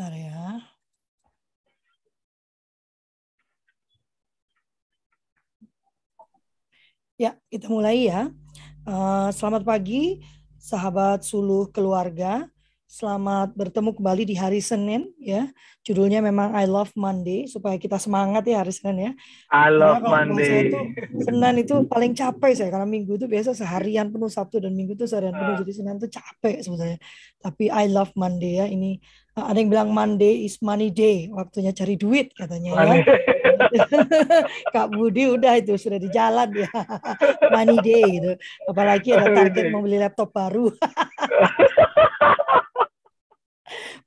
Bentar ya. Ya, kita mulai ya. Uh, selamat pagi, sahabat suluh keluarga. Selamat bertemu kembali di hari Senin ya. Judulnya memang I Love Monday supaya kita semangat ya hari Senin ya. I love Monday. Itu, Senin itu paling capek saya karena Minggu itu biasa seharian penuh Sabtu dan Minggu itu seharian penuh ah. jadi Senin itu capek sebenarnya. Tapi I love Monday ya. Ini eh, ada yang bilang Monday is money day, waktunya cari duit katanya ya. Kak Budi udah itu sudah di jalan ya. money day gitu. Apalagi ada target membeli laptop baru.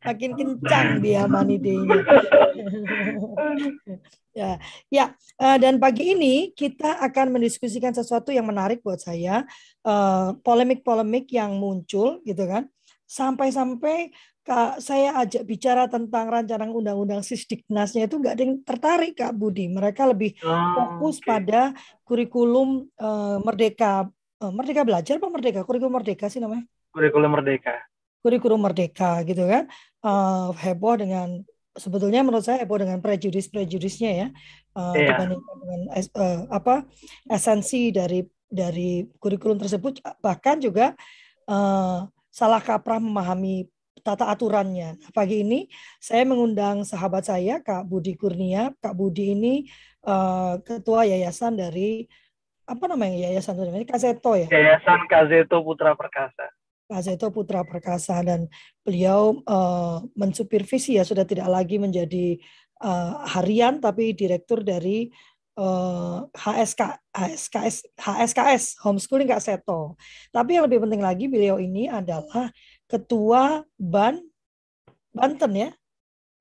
makin kencang dia money day-nya. ya, ya. Uh, dan pagi ini kita akan mendiskusikan sesuatu yang menarik buat saya, eh, polemik-polemik yang muncul, gitu kan. Sampai-sampai Kak, saya ajak bicara tentang rancangan undang-undang Sisdiknasnya itu nggak ada yang tertarik Kak Budi. Mereka lebih oh, fokus okay. pada kurikulum uh, merdeka, uh, merdeka belajar apa merdeka? Kurikulum merdeka sih namanya? Kurikulum merdeka kurikulum merdeka gitu kan uh, heboh dengan sebetulnya menurut saya heboh dengan prejudis prejudisnya ya uh, yeah. dibandingkan dengan uh, apa esensi dari dari kurikulum tersebut bahkan juga uh, salah kaprah memahami tata aturannya. Nah, pagi ini saya mengundang sahabat saya Kak Budi Kurnia. Kak Budi ini uh, ketua yayasan dari apa namanya yayasan namanya Kaseto ya? Yayasan Kaseto Putra Perkasa. Pak Zaito Putra Perkasa dan beliau uh, mensupervisi ya sudah tidak lagi menjadi uh, harian tapi direktur dari uh, HSK HSKS HSKS Homeschooling Kak Seto. Tapi yang lebih penting lagi beliau ini adalah ketua BAN Banten ya.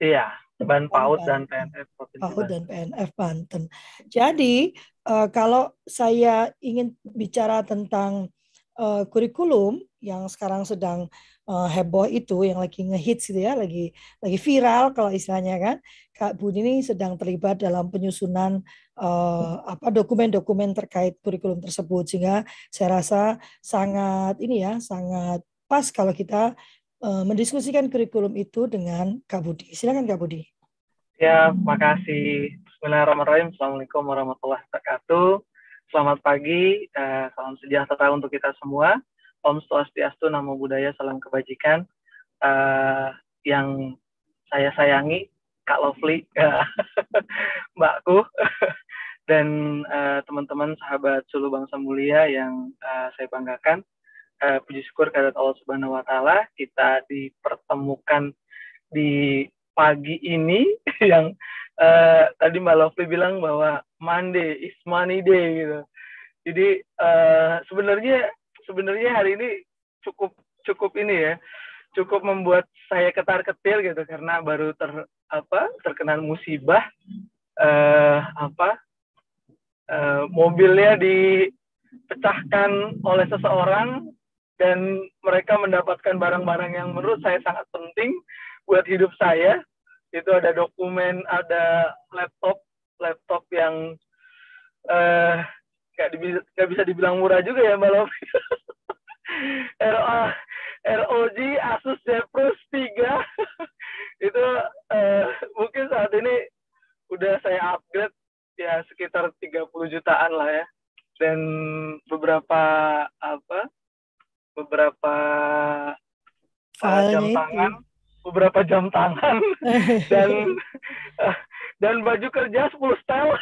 Iya, BAN PAUD dan PNF PAUD dan PNF Banten. Jadi uh, kalau saya ingin bicara tentang uh, kurikulum yang sekarang sedang uh, heboh itu yang lagi ngehits gitu ya, lagi lagi viral kalau istilahnya kan. Kak Budi ini sedang terlibat dalam penyusunan uh, apa dokumen-dokumen terkait kurikulum tersebut sehingga saya rasa sangat ini ya, sangat pas kalau kita uh, mendiskusikan kurikulum itu dengan Kak Budi. Silakan Kak Budi. Ya, makasih. Bismillahirrahmanirrahim. Assalamualaikum warahmatullahi wabarakatuh. Selamat pagi, uh, salam sejahtera untuk kita semua. Om Swastiastu, Namo Buddhaya, Salam Kebajikan. Uh, yang saya sayangi, Kak Lovely, uh, Mbakku, dan uh, teman-teman sahabat Sulu Bangsa Mulia yang uh, saya banggakan. Uh, puji syukur kehadirat Allah Subhanahu wa taala kita dipertemukan di pagi ini yang uh, tadi Mbak Lovely bilang bahwa Monday is money day gitu. Jadi uh, sebenarnya sebenarnya hari ini cukup cukup ini ya cukup membuat saya ketar ketir gitu karena baru ter apa terkena musibah uh, apa uh, mobilnya dipecahkan oleh seseorang dan mereka mendapatkan barang-barang yang menurut saya sangat penting buat hidup saya. Itu ada dokumen ada laptop laptop yang uh, nggak bisa dibilang murah juga ya Mbak Lofi. RO, ROG Asus Zephyrus 3 itu uh, mungkin saat ini udah saya upgrade ya sekitar 30 jutaan lah ya. Dan beberapa apa beberapa uh, jam tangan beberapa jam tangan. Dan dan baju kerja 10 style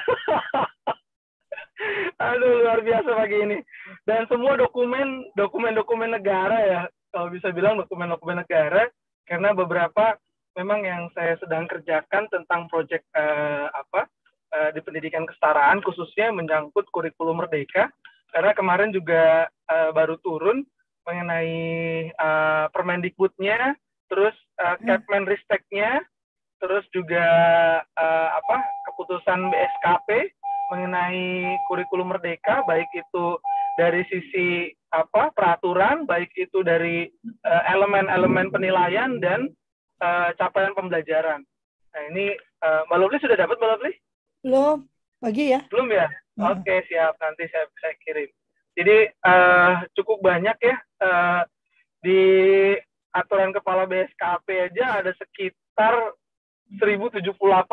Aduh luar biasa pagi ini. Dan semua dokumen dokumen-dokumen negara ya, kalau bisa bilang dokumen-dokumen negara karena beberapa memang yang saya sedang kerjakan tentang proyek uh, apa uh, di pendidikan kesetaraan khususnya menyangkut kurikulum merdeka. Karena kemarin juga uh, baru turun mengenai uh, Permendikbudnya, terus uh, Capman Risteknya, terus juga uh, apa keputusan BSKP mengenai kurikulum merdeka baik itu dari sisi apa peraturan baik itu dari eh, elemen-elemen uh, penilaian dan uh, capaian pembelajaran. Nah ini uh, Mbak Lovely sudah dapat Mbak Lovely? Belum, pagi ya? Belum ya? Hmm. Oke okay, siap nanti saya saya kirim. Jadi uh, cukup banyak ya uh, di aturan kepala BSKP aja ada sekitar sekitar 1078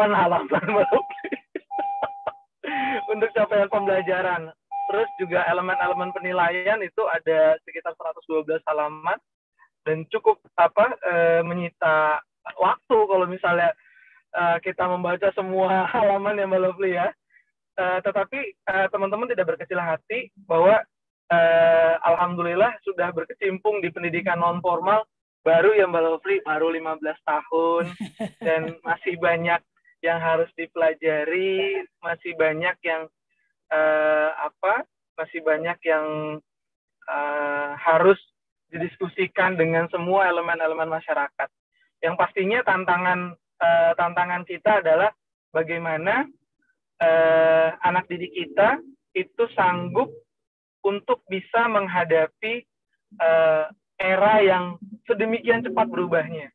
halaman untuk capaian pembelajaran. Terus juga elemen-elemen penilaian itu ada sekitar 112 halaman dan cukup apa e, menyita waktu kalau misalnya e, kita membaca semua halaman yang Mbak Lovely ya. E, tetapi teman-teman tidak berkecil hati bahwa e, alhamdulillah sudah berkecimpung di pendidikan non formal baru ya Mbak Lovely baru 15 tahun dan masih banyak yang harus dipelajari, masih banyak yang uh, apa? Masih banyak yang uh, harus didiskusikan dengan semua elemen-elemen masyarakat. Yang pastinya tantangan uh, tantangan kita adalah bagaimana uh, anak didik kita itu sanggup untuk bisa menghadapi uh, era yang sedemikian cepat berubahnya.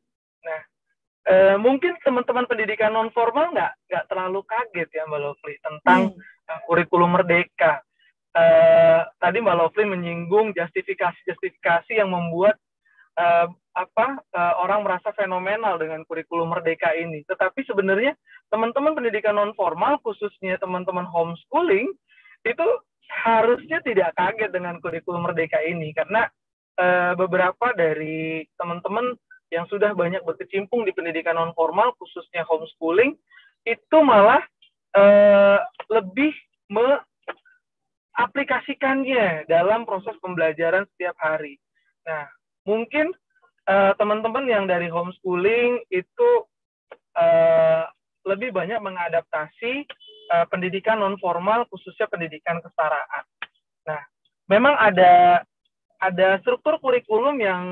Uh, mungkin teman-teman pendidikan non formal nggak nggak terlalu kaget ya Mbak Lovely tentang hmm. uh, kurikulum merdeka. Uh, tadi Mbak Lovely menyinggung justifikasi-justifikasi yang membuat uh, apa uh, orang merasa fenomenal dengan kurikulum merdeka ini. Tetapi sebenarnya teman-teman pendidikan non formal khususnya teman-teman homeschooling itu harusnya tidak kaget dengan kurikulum merdeka ini karena uh, beberapa dari teman-teman yang sudah banyak berkecimpung di pendidikan non formal khususnya homeschooling itu malah uh, lebih mengaplikasikannya dalam proses pembelajaran setiap hari. Nah, mungkin uh, teman-teman yang dari homeschooling itu uh, lebih banyak mengadaptasi uh, pendidikan non formal khususnya pendidikan kesetaraan. Nah, memang ada ada struktur kurikulum yang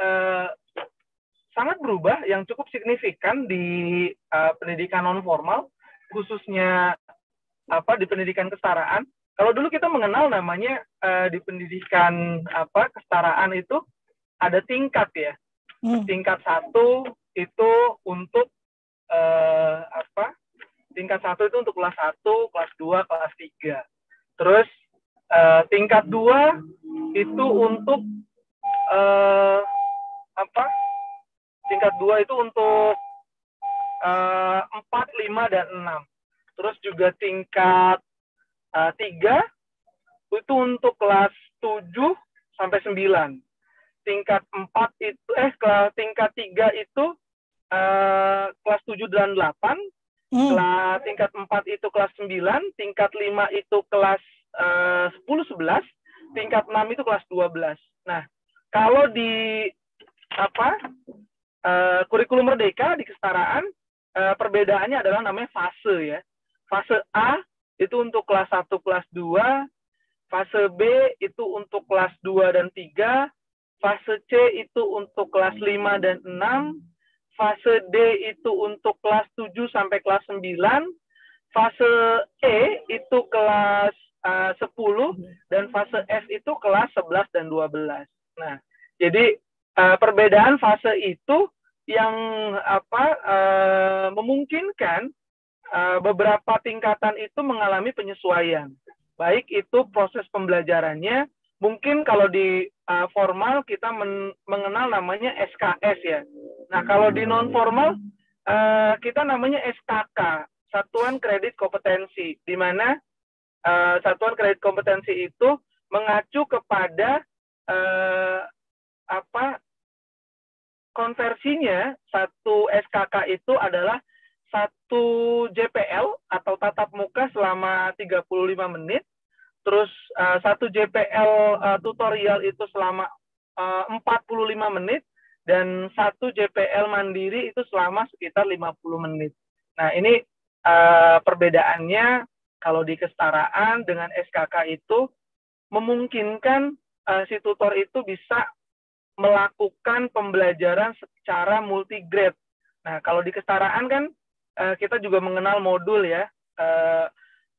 uh, sangat berubah yang cukup signifikan di uh, pendidikan non formal khususnya apa di pendidikan kesetaraan. Kalau dulu kita mengenal namanya uh, di pendidikan apa kesetaraan itu ada tingkat ya. Hmm. Tingkat satu itu untuk uh, apa? Tingkat satu itu untuk kelas satu, kelas dua, kelas tiga. Terus uh, tingkat dua itu untuk uh, apa? Tingkat dua itu untuk eh, empat, lima, dan enam. Terus juga tingkat uh, tiga itu untuk kelas tujuh sampai sembilan. Tingkat empat itu eh kelas tingkat tiga itu uh, kelas tujuh dan delapan. Hmm. Kelas tingkat empat itu kelas sembilan. Tingkat lima itu kelas sepuluh sebelas. Tingkat enam itu kelas dua belas. Nah kalau di apa uh, kurikulum merdeka di kesetaraan uh, perbedaannya adalah namanya fase ya. Fase A itu untuk kelas 1, kelas 2, fase B itu untuk kelas 2 dan 3, fase C itu untuk kelas 5 dan 6, fase D itu untuk kelas 7 sampai kelas 9, fase E itu kelas uh, 10 dan fase F itu kelas 11 dan 12. Nah, jadi uh, perbedaan fase itu yang apa uh, memungkinkan uh, beberapa tingkatan itu mengalami penyesuaian. Baik itu proses pembelajarannya, mungkin kalau di uh, formal kita men mengenal namanya SKS ya. Nah kalau di non formal uh, kita namanya SKK, Satuan Kredit Kompetensi, di mana uh, Satuan Kredit Kompetensi itu mengacu kepada uh, apa konversinya satu SKK itu adalah satu JPL atau tatap muka selama 35 menit, terus uh, satu JPL uh, eh, tutorial itu selama eh, uh, 45 menit, dan satu JPL mandiri itu selama sekitar 50 menit. Nah ini uh, perbedaannya kalau di kesetaraan dengan SKK itu memungkinkan uh, si tutor itu bisa melakukan pembelajaran secara multigrade. Nah, kalau di kesetaraan kan uh, kita juga mengenal modul ya. Uh,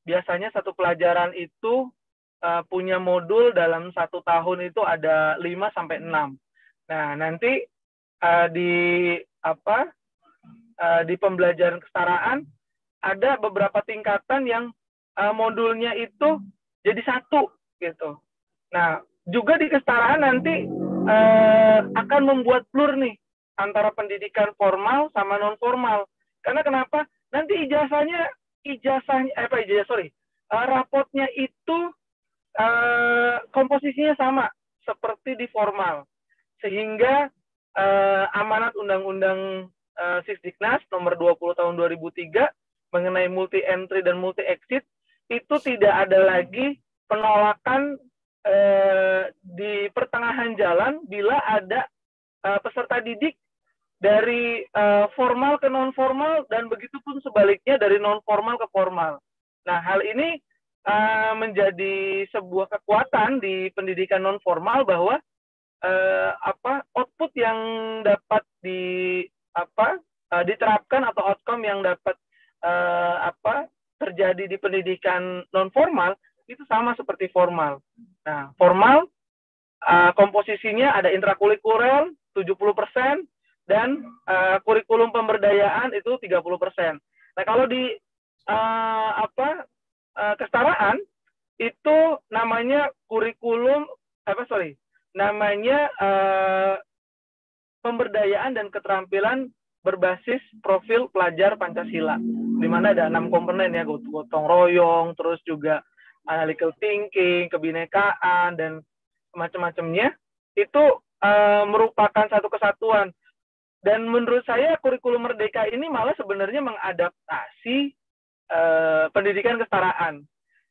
biasanya satu pelajaran itu uh, punya modul dalam satu tahun itu ada 5 sampai 6. Nah, nanti di apa? Di pembelajaran kesetaraan ada beberapa tingkatan yang modulnya itu jadi satu gitu. Nah, juga di kesetaraan nanti uh, akan membuat blur nih antara pendidikan formal sama non formal. Karena kenapa? Nanti ijazahnya ijazahnya eh, apa ijazah sorry uh, rapotnya itu uh, komposisinya sama seperti di formal sehingga uh, amanat undang-undang uh, Sisdiknas nomor 20 tahun 2003 mengenai multi entry dan multi exit itu tidak ada lagi penolakan uh, di pertengahan jalan bila ada uh, peserta didik dari uh, formal ke non formal dan begitu pun sebaliknya dari non formal ke formal. Nah hal ini uh, menjadi sebuah kekuatan di pendidikan non formal bahwa uh, apa output yang dapat di apa uh, diterapkan atau outcome yang dapat uh, apa terjadi di pendidikan non formal itu sama seperti formal. Nah formal uh, komposisinya ada intrakurikuler 70 persen dan uh, kurikulum pemberdayaan itu 30%. Nah, kalau di uh, apa uh, kesetaraan itu namanya kurikulum apa sorry, namanya uh, pemberdayaan dan keterampilan berbasis profil pelajar Pancasila, di mana ada enam komponen ya, gotong royong, terus juga analytical thinking, kebinekaan dan macam-macamnya itu uh, merupakan satu kesatuan dan menurut saya kurikulum merdeka ini malah sebenarnya mengadaptasi uh, pendidikan kesetaraan.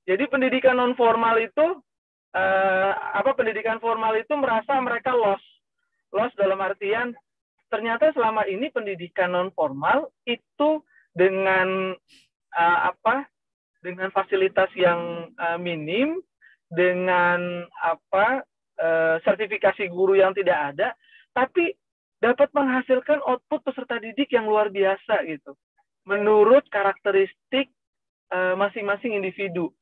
Jadi pendidikan non formal itu uh, apa pendidikan formal itu merasa mereka lost. Lost dalam artian ternyata selama ini pendidikan non formal itu dengan apa dengan fasilitas yang uh, minim dengan apa uh, sertifikasi guru yang tidak ada tapi dapat menghasilkan output peserta didik yang luar biasa gitu menurut karakteristik eh, masing-masing uh, individu.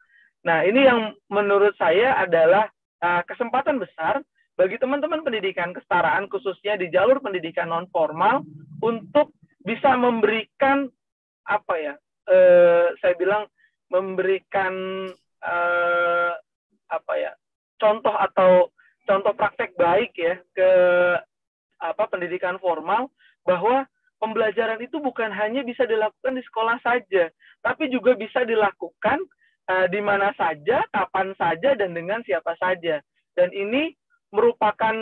Nah, ini yang menurut saya adalah uh, kesempatan besar bagi teman-teman pendidikan kesetaraan khususnya di jalur pendidikan non formal untuk bisa memberikan apa ya? Uh, saya bilang memberikan uh, apa ya? contoh atau contoh praktek baik ya ke apa pendidikan formal bahwa pembelajaran itu bukan hanya bisa dilakukan di sekolah saja, tapi juga bisa dilakukan uh, di mana saja, kapan saja, dan dengan siapa saja. Dan ini merupakan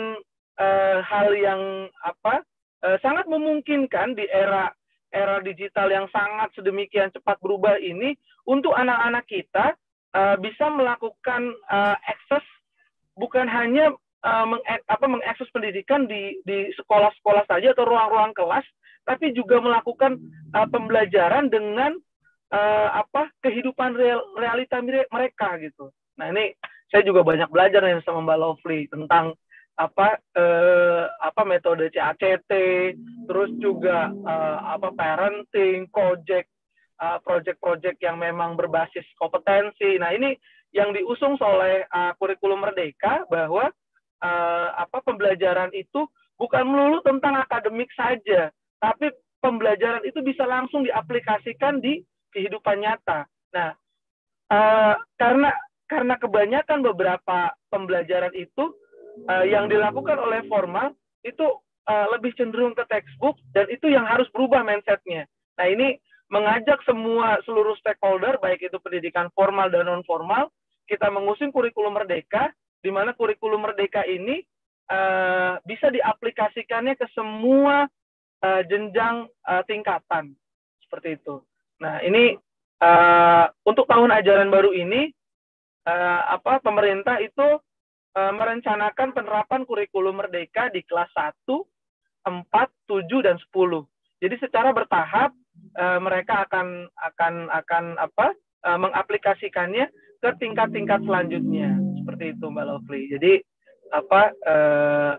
uh, hal yang apa uh, sangat memungkinkan di era era digital yang sangat sedemikian cepat berubah ini untuk anak-anak kita uh, bisa melakukan uh, akses bukan hanya uh, mengakses pendidikan di di sekolah-sekolah saja atau ruang-ruang kelas, tapi juga melakukan uh, pembelajaran dengan uh, apa kehidupan real, realita mereka gitu. Nah ini saya juga banyak belajar nih sama Mbak Lovely tentang apa uh, apa metode CACT, terus juga uh, apa parenting, project uh, project-project yang memang berbasis kompetensi. Nah ini yang diusung oleh uh, kurikulum Merdeka bahwa uh, apa pembelajaran itu bukan melulu tentang akademik saja, tapi pembelajaran itu bisa langsung diaplikasikan di kehidupan nyata. Nah, uh, karena karena kebanyakan beberapa pembelajaran itu uh, yang dilakukan oleh formal itu uh, lebih cenderung ke textbook dan itu yang harus berubah mindsetnya. Nah ini mengajak semua seluruh stakeholder baik itu pendidikan formal dan non formal kita mengusung kurikulum merdeka di mana kurikulum merdeka ini uh, bisa diaplikasikannya ke semua uh, jenjang uh, tingkatan seperti itu. Nah ini uh, untuk tahun ajaran baru ini uh, apa pemerintah itu merencanakan penerapan kurikulum merdeka di kelas 1, 4, 7 dan 10. Jadi secara bertahap uh, mereka akan akan akan apa uh, mengaplikasikannya ke tingkat-tingkat selanjutnya seperti itu Mbak Lovely. Jadi apa eh,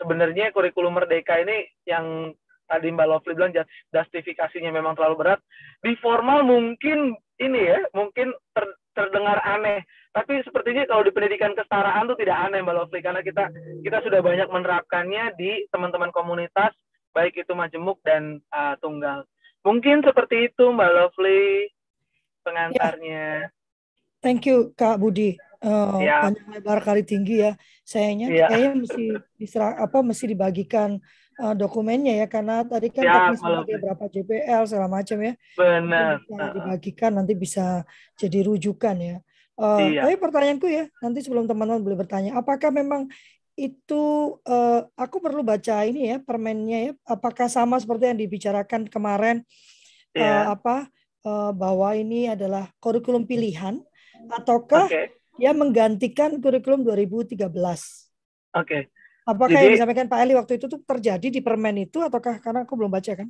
sebenarnya kurikulum merdeka ini yang tadi Mbak Lovely bilang justifikasinya memang terlalu berat. Di formal mungkin ini ya, mungkin ter, terdengar aneh. Tapi sepertinya kalau di pendidikan kesetaraan itu tidak aneh Mbak Lovely karena kita kita sudah banyak menerapkannya di teman-teman komunitas baik itu majemuk dan uh, tunggal. Mungkin seperti itu Mbak Lovely pengantarnya. Ya. Thank you Kak Budi uh, ya. panjang lebar kali tinggi ya. Sayangnya ya. kayaknya mesti diserah, apa mesti dibagikan uh, dokumennya ya karena tadi kan ya, ada berapa JPL segala macam ya. Benar. Dibagikan nanti bisa jadi rujukan ya. Uh, iya. Tapi pertanyaanku ya nanti sebelum teman-teman boleh bertanya, apakah memang itu uh, aku perlu baca ini ya permennya ya, apakah sama seperti yang dibicarakan kemarin yeah. uh, apa uh, bahwa ini adalah kurikulum pilihan ataukah okay. dia menggantikan kurikulum 2013? Oke. Okay. Apakah Jadi, yang disampaikan Pak Eli waktu itu tuh terjadi di permen itu ataukah karena aku belum baca kan?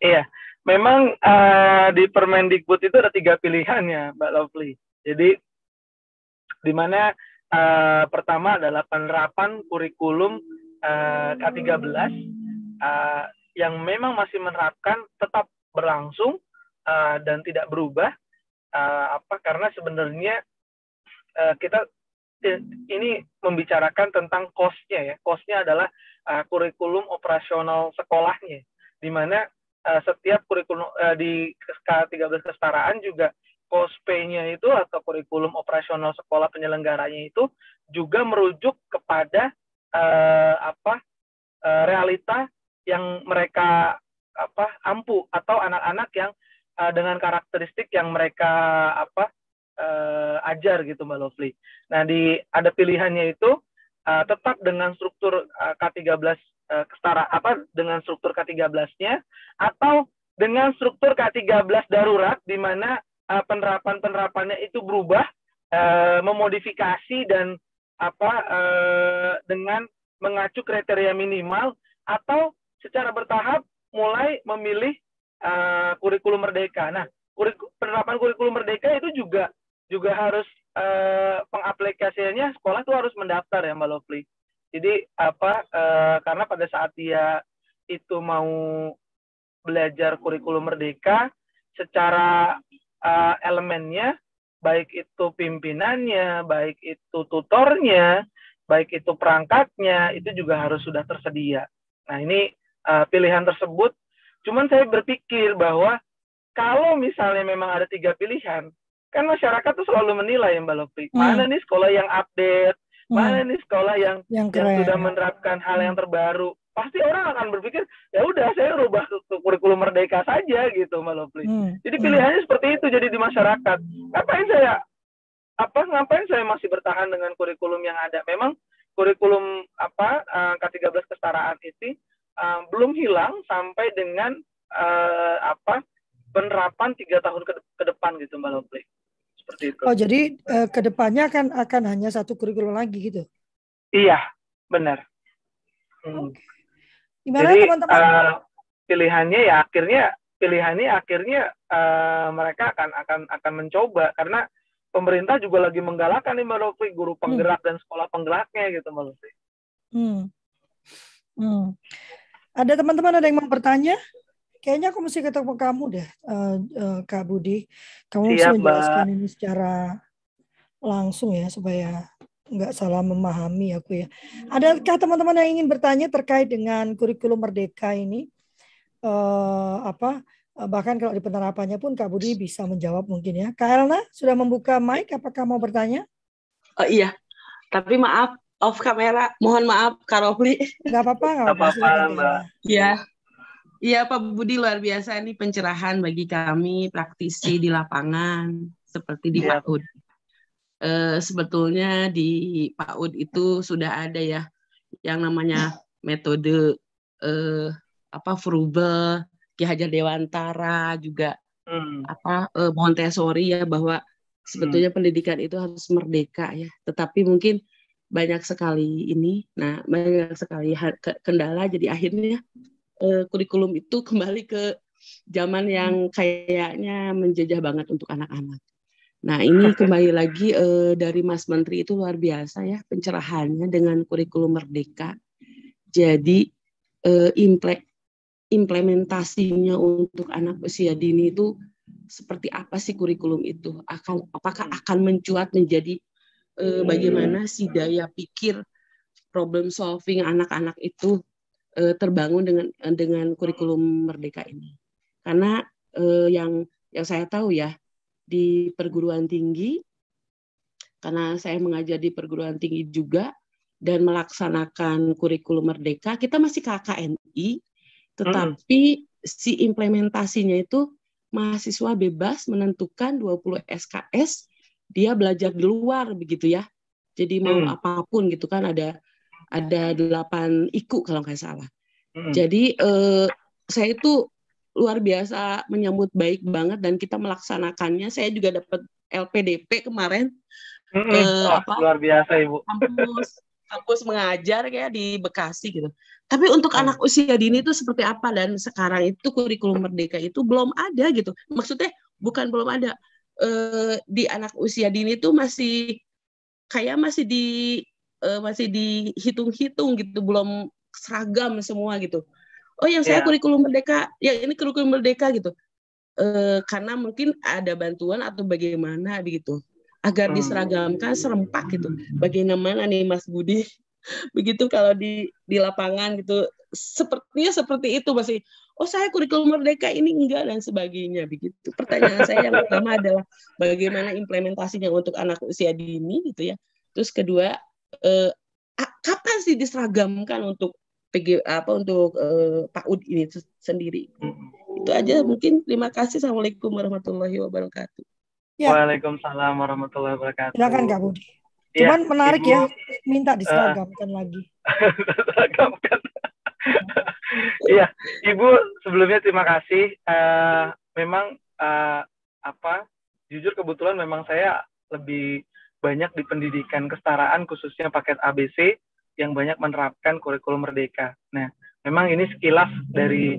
Iya, memang uh, di Permendikbud itu ada tiga pilihan ya, Mbak Lovely. Jadi di mana uh, pertama adalah penerapan kurikulum uh, K13 uh, yang memang masih menerapkan tetap berlangsung uh, dan tidak berubah. Uh, apa karena sebenarnya uh, kita ini membicarakan tentang cost-nya ya. Cost-nya adalah uh, kurikulum operasional sekolahnya, di mana uh, setiap kurikulum uh, di K13 kesetaraan juga cost pay-nya itu atau kurikulum operasional sekolah penyelenggaranya itu juga merujuk kepada uh, apa uh, realita yang mereka apa ampu atau anak-anak yang uh, dengan karakteristik yang mereka apa uh, ajar gitu Mbak Lovely. Nah di ada pilihannya itu uh, tetap dengan struktur uh, K13 uh, kesetara apa dengan struktur K13-nya atau dengan struktur K13 darurat di mana uh, penerapan-penerapannya itu berubah uh, memodifikasi dan apa uh, dengan mengacu kriteria minimal atau secara bertahap mulai memilih uh, kurikulum merdeka. Nah, penerapan kurikulum merdeka itu juga juga harus uh, pengaplikasiannya sekolah tuh harus mendaftar ya Mbak Lovely. Jadi apa uh, karena pada saat dia itu mau belajar kurikulum merdeka secara uh, elemennya baik itu pimpinannya, baik itu tutornya, baik itu perangkatnya itu juga harus sudah tersedia. Nah, ini uh, pilihan tersebut cuman saya berpikir bahwa kalau misalnya memang ada tiga pilihan, kan masyarakat tuh selalu menilai ya Mbak Lopi. Hmm. Mana nih sekolah yang update, hmm. mana nih sekolah yang yang, yang sudah menerapkan hal yang terbaru. Pasti orang akan berpikir, ya udah saya rubah ke, kurikulum merdeka saja gitu Mbak Lopi. Hmm. Jadi hmm. pilihannya hmm. seperti itu jadi di masyarakat. Ngapain saya apa ngapain saya masih bertahan dengan kurikulum yang ada? Memang kurikulum apa uh, K13 kesetaraan itu uh, belum hilang sampai dengan uh, apa penerapan tiga tahun ke, ke depan gitu Mbak Lovely seperti itu. Oh jadi uh, ke depannya akan akan hanya satu kurikulum lagi gitu? Iya benar. Hmm. Okay. Gimana teman-teman? Uh, pilihannya ya akhirnya pilihannya akhirnya uh, mereka akan akan akan mencoba karena pemerintah juga lagi menggalakkan nih Mbak guru hmm. penggerak hmm. dan sekolah penggeraknya gitu Mbak. Hmm. Hmm. Ada teman-teman ada yang mau bertanya? Kayaknya aku mesti ketemu kamu deh, uh, uh, Kak Budi. Kamu Siap, mesti menjelaskan ini secara langsung ya supaya nggak salah memahami aku ya. Adakah teman-teman yang ingin bertanya terkait dengan kurikulum Merdeka ini? Uh, apa? bahkan kalau di penerapannya pun Kak Budi bisa menjawab mungkin ya. Kak Elna sudah membuka mic, apakah mau bertanya? Oh iya, tapi maaf off kamera. Mohon maaf Kak Rofli. Gak apa-apa, gak apa-apa. Iya, Iya Pak Budi luar biasa ini pencerahan bagi kami praktisi di lapangan seperti di ya. PAUD. E, sebetulnya di PAUD itu sudah ada ya yang namanya metode e, apa Frubel, Ki Hajar Dewantara juga hmm. apa e, Montessori ya bahwa sebetulnya hmm. pendidikan itu harus merdeka ya. Tetapi mungkin banyak sekali ini, nah banyak sekali kendala jadi akhirnya uh, kurikulum itu kembali ke zaman yang kayaknya menjajah banget untuk anak-anak. Nah ini kembali lagi uh, dari Mas Menteri itu luar biasa ya pencerahannya dengan kurikulum merdeka. Jadi uh, imple implementasinya untuk anak usia dini itu seperti apa sih kurikulum itu? Akan apakah akan mencuat menjadi uh, bagaimana si daya pikir problem solving anak-anak itu uh, terbangun dengan dengan kurikulum merdeka ini. Karena uh, yang yang saya tahu ya di perguruan tinggi karena saya mengajar di perguruan tinggi juga dan melaksanakan kurikulum merdeka, kita masih KKNI, tetapi hmm. si implementasinya itu mahasiswa bebas menentukan 20 SKS dia belajar di luar begitu ya. Jadi mau hmm. apa pun gitu kan ada ada delapan iku kalau nggak salah. Hmm. Jadi eh, saya itu luar biasa menyambut baik banget dan kita melaksanakannya. Saya juga dapat LPDP kemarin. Hmm. Eh, oh, apa? Luar biasa ibu. Kampus kampus mengajar kayak di Bekasi gitu. Tapi untuk hmm. anak usia dini itu seperti apa dan sekarang itu kurikulum merdeka itu belum ada gitu. Maksudnya bukan belum ada. Eh, di anak usia dini itu masih kayak masih di uh, masih dihitung-hitung gitu, belum seragam semua gitu. Oh, yang saya yeah. kurikulum merdeka, ya ini kurikulum merdeka gitu. Uh, karena mungkin ada bantuan atau bagaimana begitu agar hmm. diseragamkan serempak gitu. Bagaimana nih Mas Budi? Begitu kalau di di lapangan gitu sepertinya seperti itu masih oh saya kurikulum merdeka ini enggak dan sebagainya begitu. Pertanyaan saya yang pertama adalah bagaimana implementasinya untuk anak usia dini gitu ya. Terus kedua eh, kapan sih diseragamkan untuk PG apa untuk eh, PAUD ini sendiri? Itu aja mungkin. Terima kasih. Assalamualaikum warahmatullahi wabarakatuh. Ya. Waalaikumsalam warahmatullahi wabarakatuh. Silakan Kak Budi. Ya, Cuman ya, menarik Ibu, ya, minta diseragamkan uh, lagi. diseragamkan. Iya, Ibu sebelumnya terima kasih. Uh, memang uh, apa? Jujur kebetulan memang saya lebih banyak di pendidikan kesetaraan khususnya paket ABC yang banyak menerapkan kurikulum merdeka. Nah, memang ini sekilas dari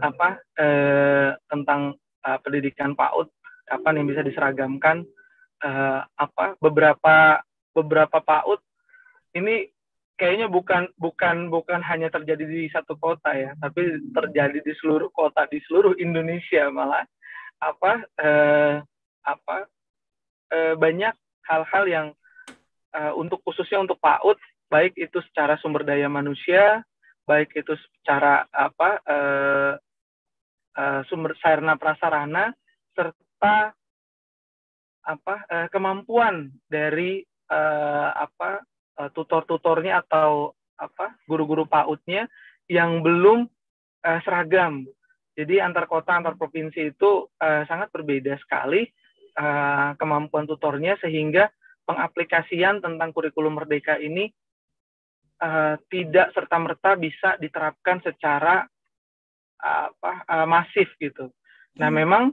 apa eh, tentang uh, pendidikan PAUD kapan yang bisa diseragamkan uh, apa beberapa beberapa PAUD ini kayaknya bukan bukan bukan hanya terjadi di satu kota ya, tapi terjadi di seluruh kota di seluruh Indonesia malah apa eh, apa eh, banyak hal-hal yang uh, untuk khususnya untuk PAUD baik itu secara sumber daya manusia baik itu secara apa uh, uh, sumber sarana prasarana serta apa uh, kemampuan dari uh, apa tutor-tutornya atau apa guru-guru PAUD-nya yang belum uh, seragam. Jadi antar kota antar provinsi itu uh, sangat berbeda sekali uh, kemampuan tutornya sehingga pengaplikasian tentang kurikulum merdeka ini uh, tidak serta merta bisa diterapkan secara uh, apa uh, masif gitu. Nah hmm. memang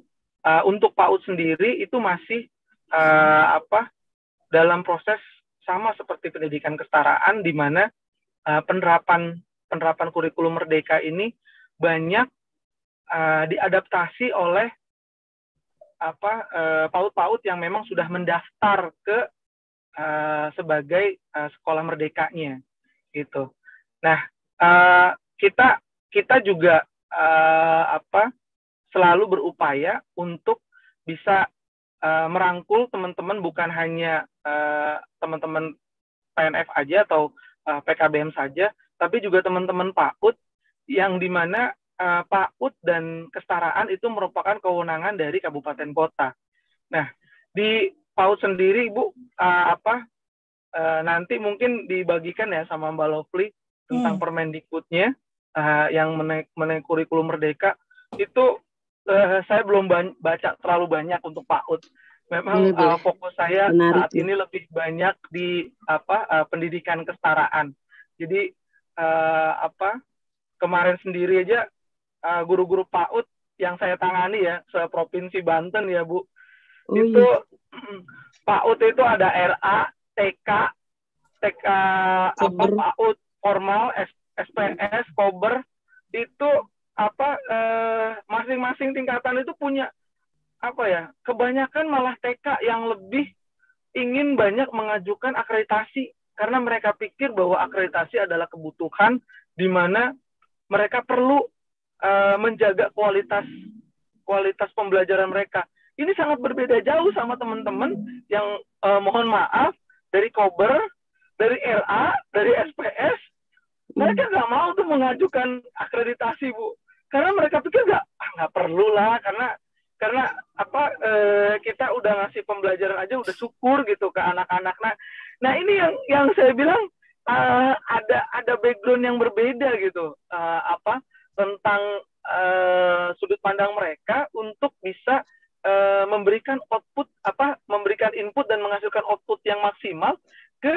uh, untuk PAUD sendiri itu masih uh, apa dalam proses sama seperti pendidikan kesetaraan di mana uh, penerapan penerapan kurikulum merdeka ini banyak uh, diadaptasi oleh apa uh, paut-paut yang memang sudah mendaftar ke uh, sebagai uh, sekolah merdekanya gitu. Nah uh, kita kita juga uh, apa selalu berupaya untuk bisa uh, merangkul teman-teman bukan hanya uh, teman-teman PNF aja atau uh, PKBM saja, tapi juga teman-teman PAUD yang di mana uh, PAUD dan kesetaraan itu merupakan kewenangan dari kabupaten kota. Nah, di PAUD sendiri, Ibu, uh, apa uh, nanti mungkin dibagikan ya sama Mbak Lovely tentang hmm. Permendikbudnya uh, yang mengenai kurikulum merdeka itu uh, saya belum baca terlalu banyak untuk PAUD. Memang uh, fokus saya Menarik, saat ini lebih banyak di apa uh, pendidikan kesetaraan. Jadi uh, apa kemarin sendiri aja uh, guru-guru PAUD yang saya tangani ya se provinsi Banten ya Bu. Oh, itu iya. PAUD itu ada RA, TK, TK apa PAUD formal, SPS, Kober itu apa eh, masing-masing tingkatan itu punya apa ya kebanyakan malah TK yang lebih ingin banyak mengajukan akreditasi karena mereka pikir bahwa akreditasi adalah kebutuhan di mana mereka perlu uh, menjaga kualitas kualitas pembelajaran mereka. Ini sangat berbeda jauh sama teman-teman yang uh, mohon maaf dari Kober, dari RA, dari SPS, mereka nggak mau tuh mengajukan akreditasi bu, karena mereka pikir nggak ah, nggak perlu lah karena karena apa eh, kita udah ngasih pembelajaran aja udah syukur gitu ke anak-anak. Nah, nah ini yang yang saya bilang uh, ada ada background yang berbeda gitu uh, apa tentang uh, sudut pandang mereka untuk bisa uh, memberikan output apa memberikan input dan menghasilkan output yang maksimal ke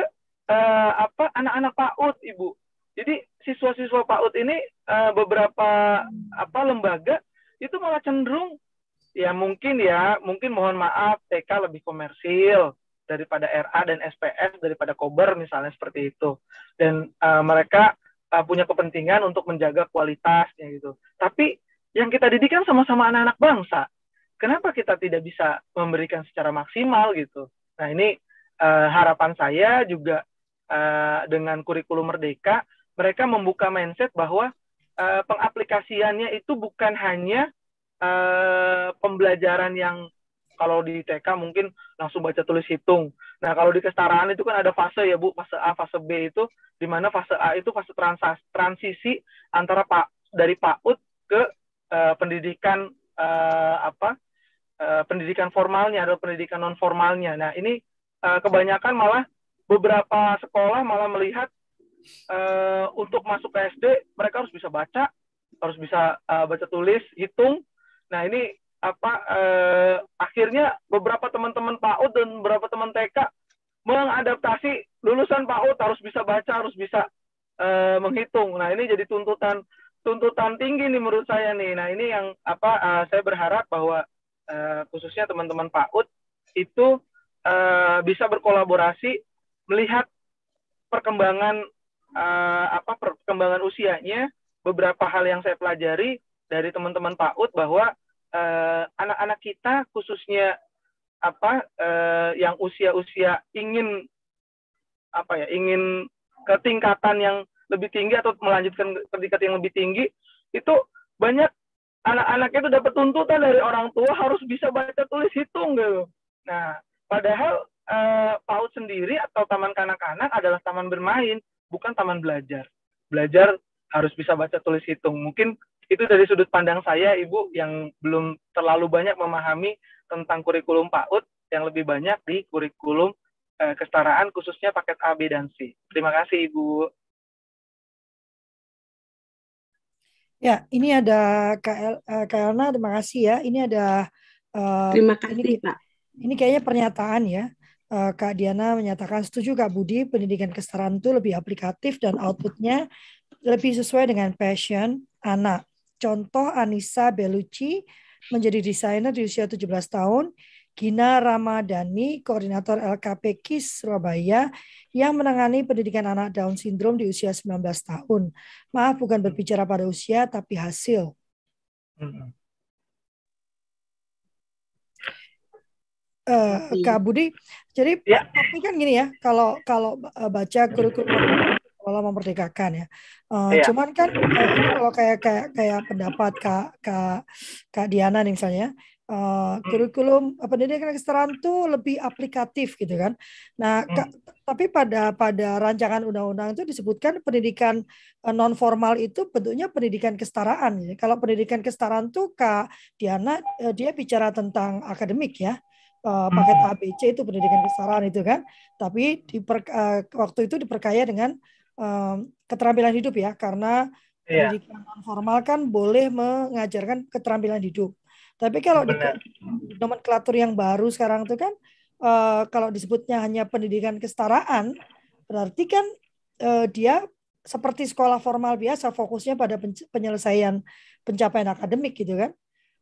uh, apa anak-anak PAUD ibu. Jadi siswa-siswa PAUD ini uh, beberapa apa lembaga itu malah cenderung ya mungkin ya mungkin mohon maaf TK lebih komersil daripada RA dan SPS daripada Kober misalnya seperti itu. Dan uh, mereka uh, punya kepentingan untuk menjaga kualitasnya gitu. Tapi yang kita didik kan sama-sama anak-anak bangsa kenapa kita tidak bisa memberikan secara maksimal gitu nah ini uh, harapan saya juga uh, dengan kurikulum merdeka mereka membuka mindset bahwa uh, pengaplikasiannya itu bukan hanya uh, pembelajaran yang kalau di TK mungkin langsung baca tulis hitung. Nah, kalau di kesetaraan itu kan ada fase ya, Bu, fase A, fase B itu di mana fase A itu fase transisi antara Pak dari PAUD ke uh, pendidikan uh, apa? Uh, pendidikan formalnya atau pendidikan non formalnya. Nah, ini uh, kebanyakan malah beberapa sekolah malah melihat uh, untuk masuk ke SD mereka harus bisa baca, harus bisa uh, baca tulis, hitung. Nah, ini apa eh, akhirnya beberapa teman-teman PAUD dan beberapa teman TK mengadaptasi lulusan PAUD harus bisa baca, harus bisa eh, menghitung. Nah, ini jadi tuntutan tuntutan tinggi nih menurut saya nih. Nah, ini yang apa eh, saya berharap bahwa eh, khususnya teman-teman PAUD itu eh, bisa berkolaborasi melihat perkembangan eh, apa perkembangan usianya beberapa hal yang saya pelajari dari teman-teman PAUD bahwa anak-anak uh, kita khususnya apa uh, yang usia-usia ingin apa ya ingin ketingkatan yang lebih tinggi atau melanjutkan ke tingkat yang lebih tinggi itu banyak anak-anak itu dapat tuntutan dari orang tua harus bisa baca tulis hitung gitu. Nah, padahal uh, PAUD sendiri atau taman kanak-kanak adalah taman bermain, bukan taman belajar. Belajar harus bisa baca tulis hitung. Mungkin itu dari sudut pandang saya, Ibu, yang belum terlalu banyak memahami tentang kurikulum PAUD, yang lebih banyak di kurikulum eh, kesetaraan, khususnya paket A, B, dan C. Terima kasih, Ibu. Ya, ini ada Kak, uh, Elna, terima kasih ya. Ini ada uh, terima kasih ini, Pak. Ini kayaknya pernyataan ya. Uh, Kak Diana menyatakan setuju Kak Budi, pendidikan kesetaraan itu lebih aplikatif dan outputnya lebih sesuai dengan passion anak. Contoh Anissa Beluci menjadi desainer di usia 17 tahun, Gina Ramadhani, koordinator LKP KIS Surabaya, yang menangani pendidikan anak Down syndrome di usia 19 tahun. Maaf, bukan berbicara pada usia, tapi hasil. Uh, Kak Budi, jadi ya. tapi kan gini ya, kalau kalau eh, baca kurikulum sekolah memerdekakan ya. Uh, iya. Cuman kan uh, kalau kayak kayak kayak pendapat kak kak kak Diana nih misalnya, uh, kurikulum pendidikan kesetaraan itu lebih aplikatif gitu kan. Nah, hmm. kak, tapi pada pada rancangan undang-undang itu disebutkan pendidikan uh, non formal itu bentuknya pendidikan kesetaraan. Ya. Kalau pendidikan kesetaraan tuh kak Diana uh, dia bicara tentang akademik ya. Uh, paket ABC itu pendidikan kesetaraan itu kan, tapi di uh, waktu itu diperkaya dengan um, keterampilan hidup ya karena yeah. pendidikan non formal kan boleh mengajarkan keterampilan hidup. Tapi kalau di nomenklatur yang baru sekarang itu kan uh, kalau disebutnya hanya pendidikan kesetaraan berarti kan uh, dia seperti sekolah formal biasa fokusnya pada penyelesaian pencapaian akademik gitu kan.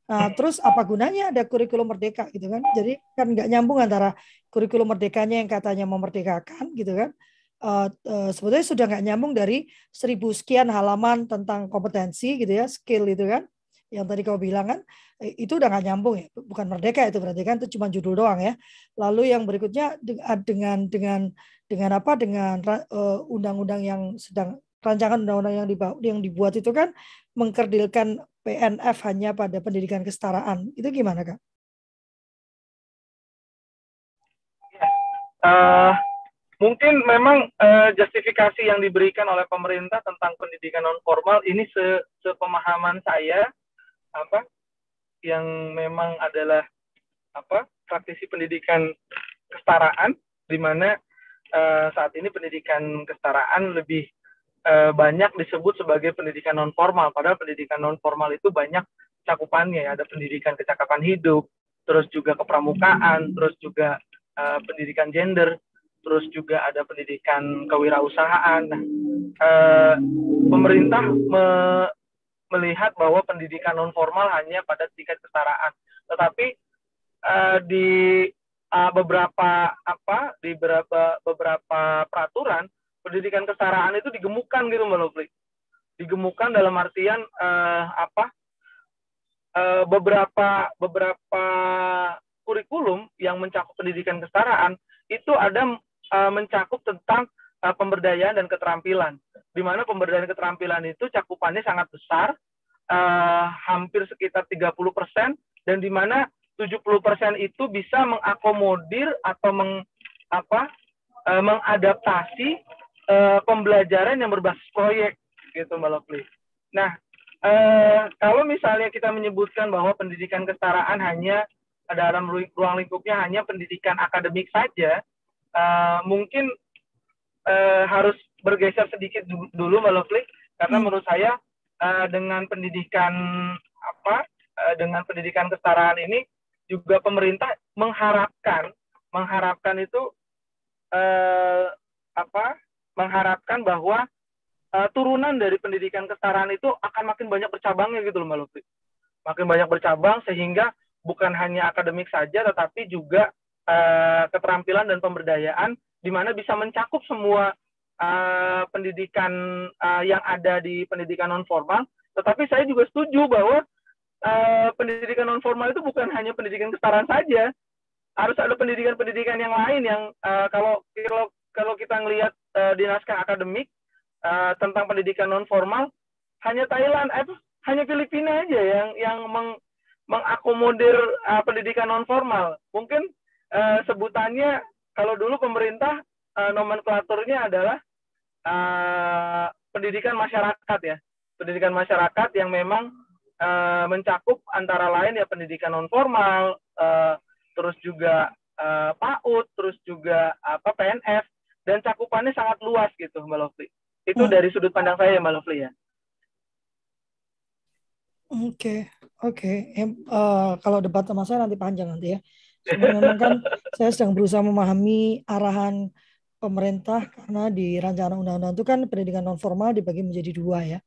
Nah, terus apa gunanya ada kurikulum merdeka gitu kan? Jadi kan nggak nyambung antara kurikulum merdekanya yang katanya memerdekakan gitu kan, uh, uh, sebetulnya sudah nggak nyambung dari seribu sekian halaman tentang kompetensi gitu ya, skill itu kan, yang tadi kau bilang kan, eh, itu udah nggak nyambung ya, bukan merdeka itu berarti kan itu cuma judul doang ya. Lalu yang berikutnya dengan dengan dengan apa dengan undang-undang uh, yang sedang rancangan undang-undang yang dibuat, yang dibuat itu kan mengkerdilkan PNF hanya pada pendidikan kesetaraan. Itu gimana kak? Uh, mungkin memang uh, justifikasi yang diberikan oleh pemerintah tentang pendidikan non formal ini se sepemahaman saya apa yang memang adalah apa praktisi pendidikan kesetaraan di mana uh, saat ini pendidikan kesetaraan lebih uh, banyak disebut sebagai pendidikan non formal padahal pendidikan non formal itu banyak cakupannya ya. Ada pendidikan kecakapan hidup terus juga kepramukaan terus juga uh, pendidikan gender terus juga ada pendidikan kewirausahaan. Nah pemerintah me melihat bahwa pendidikan non formal hanya pada tingkat kesetaraan tetapi uh, di uh, beberapa apa di beberapa beberapa peraturan pendidikan kesetaraan itu digemukkan gitu Mbak Lovely. Digemukkan dalam artian uh, apa? Uh, beberapa beberapa kurikulum yang mencakup pendidikan kesetaraan itu ada uh, mencakup tentang uh, pemberdayaan dan keterampilan. Di mana pemberdayaan dan keterampilan itu cakupannya sangat besar, uh, hampir sekitar 30 persen, dan di mana 70% itu bisa mengakomodir atau meng, apa, e, mengadaptasi e, pembelajaran yang berbasis proyek gitu Mbak Lovely. Nah, e, kalau misalnya kita menyebutkan bahwa pendidikan kesetaraan hanya dalam ruang lingkupnya hanya pendidikan akademik saja, e, mungkin e, harus bergeser sedikit dulu Mbak Lovely, karena hmm. menurut saya e, dengan pendidikan apa dengan pendidikan kesetaraan ini juga pemerintah mengharapkan mengharapkan itu eh, apa mengharapkan bahwa eh, turunan dari pendidikan kesetaraan itu akan makin banyak bercabangnya gitu loh Mbak Lutfi. Makin banyak bercabang sehingga bukan hanya akademik saja tetapi juga eh, keterampilan dan pemberdayaan di mana bisa mencakup semua eh, pendidikan eh, yang ada di pendidikan non formal. Tetapi saya juga setuju bahwa uh, pendidikan non formal itu bukan hanya pendidikan kesetaraan saja, harus ada pendidikan-pendidikan yang lain yang uh, kalau kalau kalau kita ngelihat uh, di naskah akademik uh, tentang pendidikan non formal hanya Thailand eh hanya Filipina aja yang yang meng, mengakomodir uh, pendidikan non formal. Mungkin uh, sebutannya kalau dulu pemerintah uh, nomenklaturnya adalah uh, pendidikan masyarakat ya. Pendidikan masyarakat yang memang uh, mencakup antara lain ya pendidikan non formal, uh, terus juga uh, PAUD, terus juga apa PNF dan cakupannya sangat luas gitu Mbak Lovely. Itu hmm. dari sudut pandang saya Mbak Lovely ya. Oke, okay. oke. Okay. Uh, kalau debat sama saya nanti panjang nanti ya. Sebenarnya kan saya sedang berusaha memahami arahan pemerintah karena di rancangan undang-undang itu kan pendidikan non formal dibagi menjadi dua ya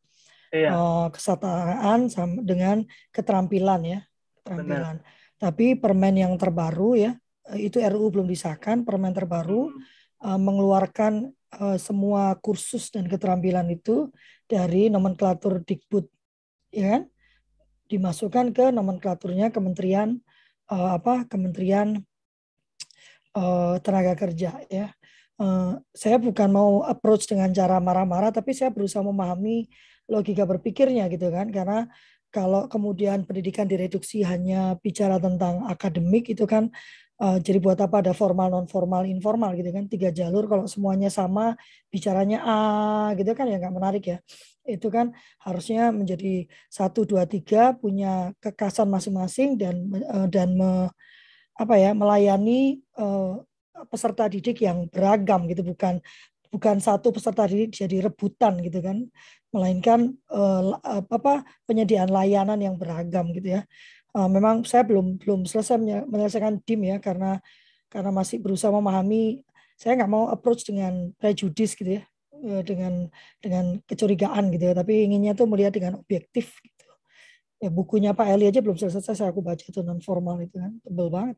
iya. uh, kesetaraan sama dengan keterampilan ya keterampilan. Benar. Tapi permen yang terbaru ya itu RUU belum disahkan. Permen terbaru hmm. uh, mengeluarkan uh, semua kursus dan keterampilan itu dari nomenklatur Dikbud, ya kan? Dimasukkan ke nomenklaturnya Kementerian uh, apa? Kementerian uh, Tenaga Kerja ya. Uh, saya bukan mau approach dengan cara marah-marah, tapi saya berusaha memahami logika berpikirnya gitu kan karena kalau kemudian pendidikan direduksi hanya bicara tentang akademik itu kan uh, jadi buat apa ada formal non formal informal gitu kan. Tiga jalur kalau semuanya sama bicaranya a gitu kan ya nggak menarik ya. Itu kan harusnya menjadi satu dua tiga punya kekasan masing-masing dan uh, dan me, apa ya melayani uh, peserta didik yang beragam gitu. Bukan bukan satu peserta didik jadi rebutan gitu kan. Melainkan uh, apa penyediaan layanan yang beragam gitu ya. Uh, memang saya belum belum selesai menyelesaikan dim ya karena karena masih berusaha memahami. Saya nggak mau approach dengan prejudis gitu ya, uh, dengan dengan kecurigaan gitu ya. Tapi inginnya tuh melihat dengan objektif gitu. Ya bukunya Pak Eli aja belum selesai saya aku baca itu non formal itu kan tebel banget.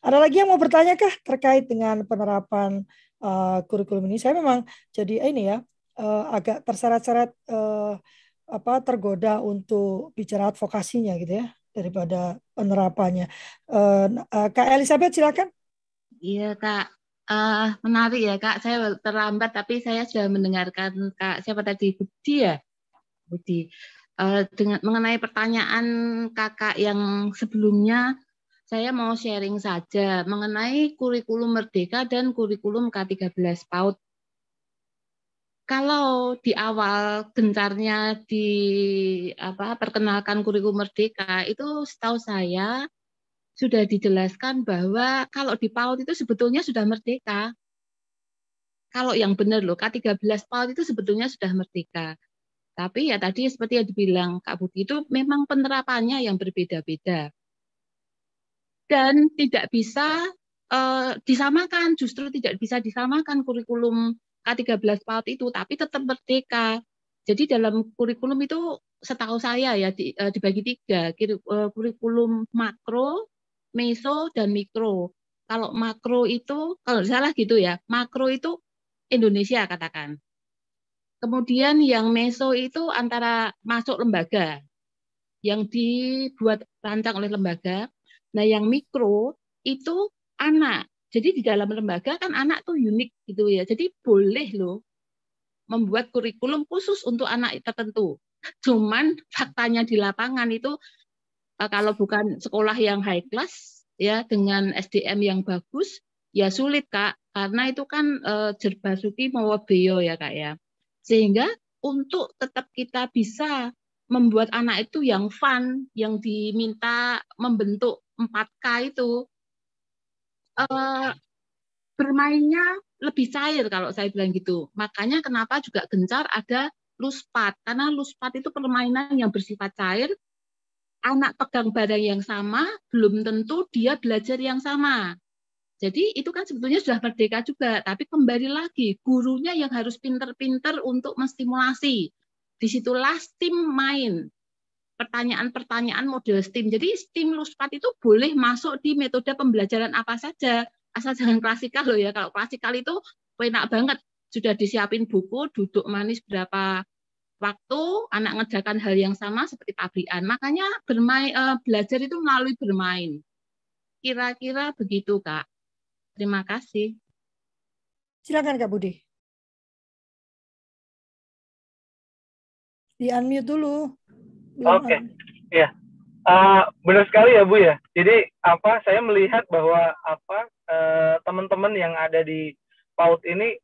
Ada lagi yang mau bertanya kah terkait dengan penerapan uh, kurikulum ini? Saya memang jadi ini ya uh, agak terseret-seret uh, apa tergoda untuk bicara advokasinya gitu ya daripada penerapannya. Uh, uh, Kak Elizabeth silakan. Iya Kak, uh, menarik ya Kak. Saya terlambat tapi saya sudah mendengarkan Kak siapa tadi Budi ya, Budi. Uh, dengan mengenai pertanyaan kakak yang sebelumnya, saya mau sharing saja mengenai kurikulum Merdeka dan kurikulum K13 PAUD kalau di awal gencarnya di apa perkenalkan kurikulum merdeka itu setahu saya sudah dijelaskan bahwa kalau di PAUD itu sebetulnya sudah merdeka. kalau yang benar loh K13 PAUD itu sebetulnya sudah merdeka. Tapi ya tadi seperti yang dibilang Kak Budi itu memang penerapannya yang berbeda-beda. Dan tidak bisa uh, disamakan, justru tidak bisa disamakan kurikulum K13 PAUD itu, tapi tetap merdeka. Jadi dalam kurikulum itu setahu saya ya di, uh, dibagi tiga, uh, kurikulum makro, meso, dan mikro. Kalau makro itu, kalau salah gitu ya, makro itu Indonesia katakan. Kemudian yang meso itu antara masuk lembaga, yang dibuat rancang oleh lembaga. Nah yang mikro itu anak. Jadi di dalam lembaga kan anak tuh unik gitu ya. Jadi boleh loh membuat kurikulum khusus untuk anak tertentu. Cuman faktanya di lapangan itu eh, kalau bukan sekolah yang high class ya dengan SDM yang bagus ya sulit kak karena itu kan uh, jerbasuki beyo ya kak ya sehingga untuk tetap kita bisa membuat anak itu yang fun yang diminta membentuk 4K itu uh, bermainnya lebih cair kalau saya bilang gitu. Makanya kenapa juga gencar ada luspat karena luspat itu permainan yang bersifat cair. Anak pegang barang yang sama belum tentu dia belajar yang sama. Jadi itu kan sebetulnya sudah merdeka juga, tapi kembali lagi gurunya yang harus pinter-pinter untuk menstimulasi. Di situlah STEAM main, pertanyaan-pertanyaan model STEAM. Jadi STEAM Luspat itu boleh masuk di metode pembelajaran apa saja asal jangan klasikal loh ya. Kalau klasikal itu enak banget, sudah disiapin buku, duduk manis berapa waktu, anak ngerjakan hal yang sama seperti pabrikan. Makanya bermain uh, belajar itu melalui bermain. Kira-kira begitu, Kak. Terima kasih. Silakan Kak Budi. Di unmute dulu. Oke, okay. ya. Uh, benar sekali ya Bu ya. Jadi apa saya melihat bahwa apa Eh, teman-teman uh, yang ada di PAUD ini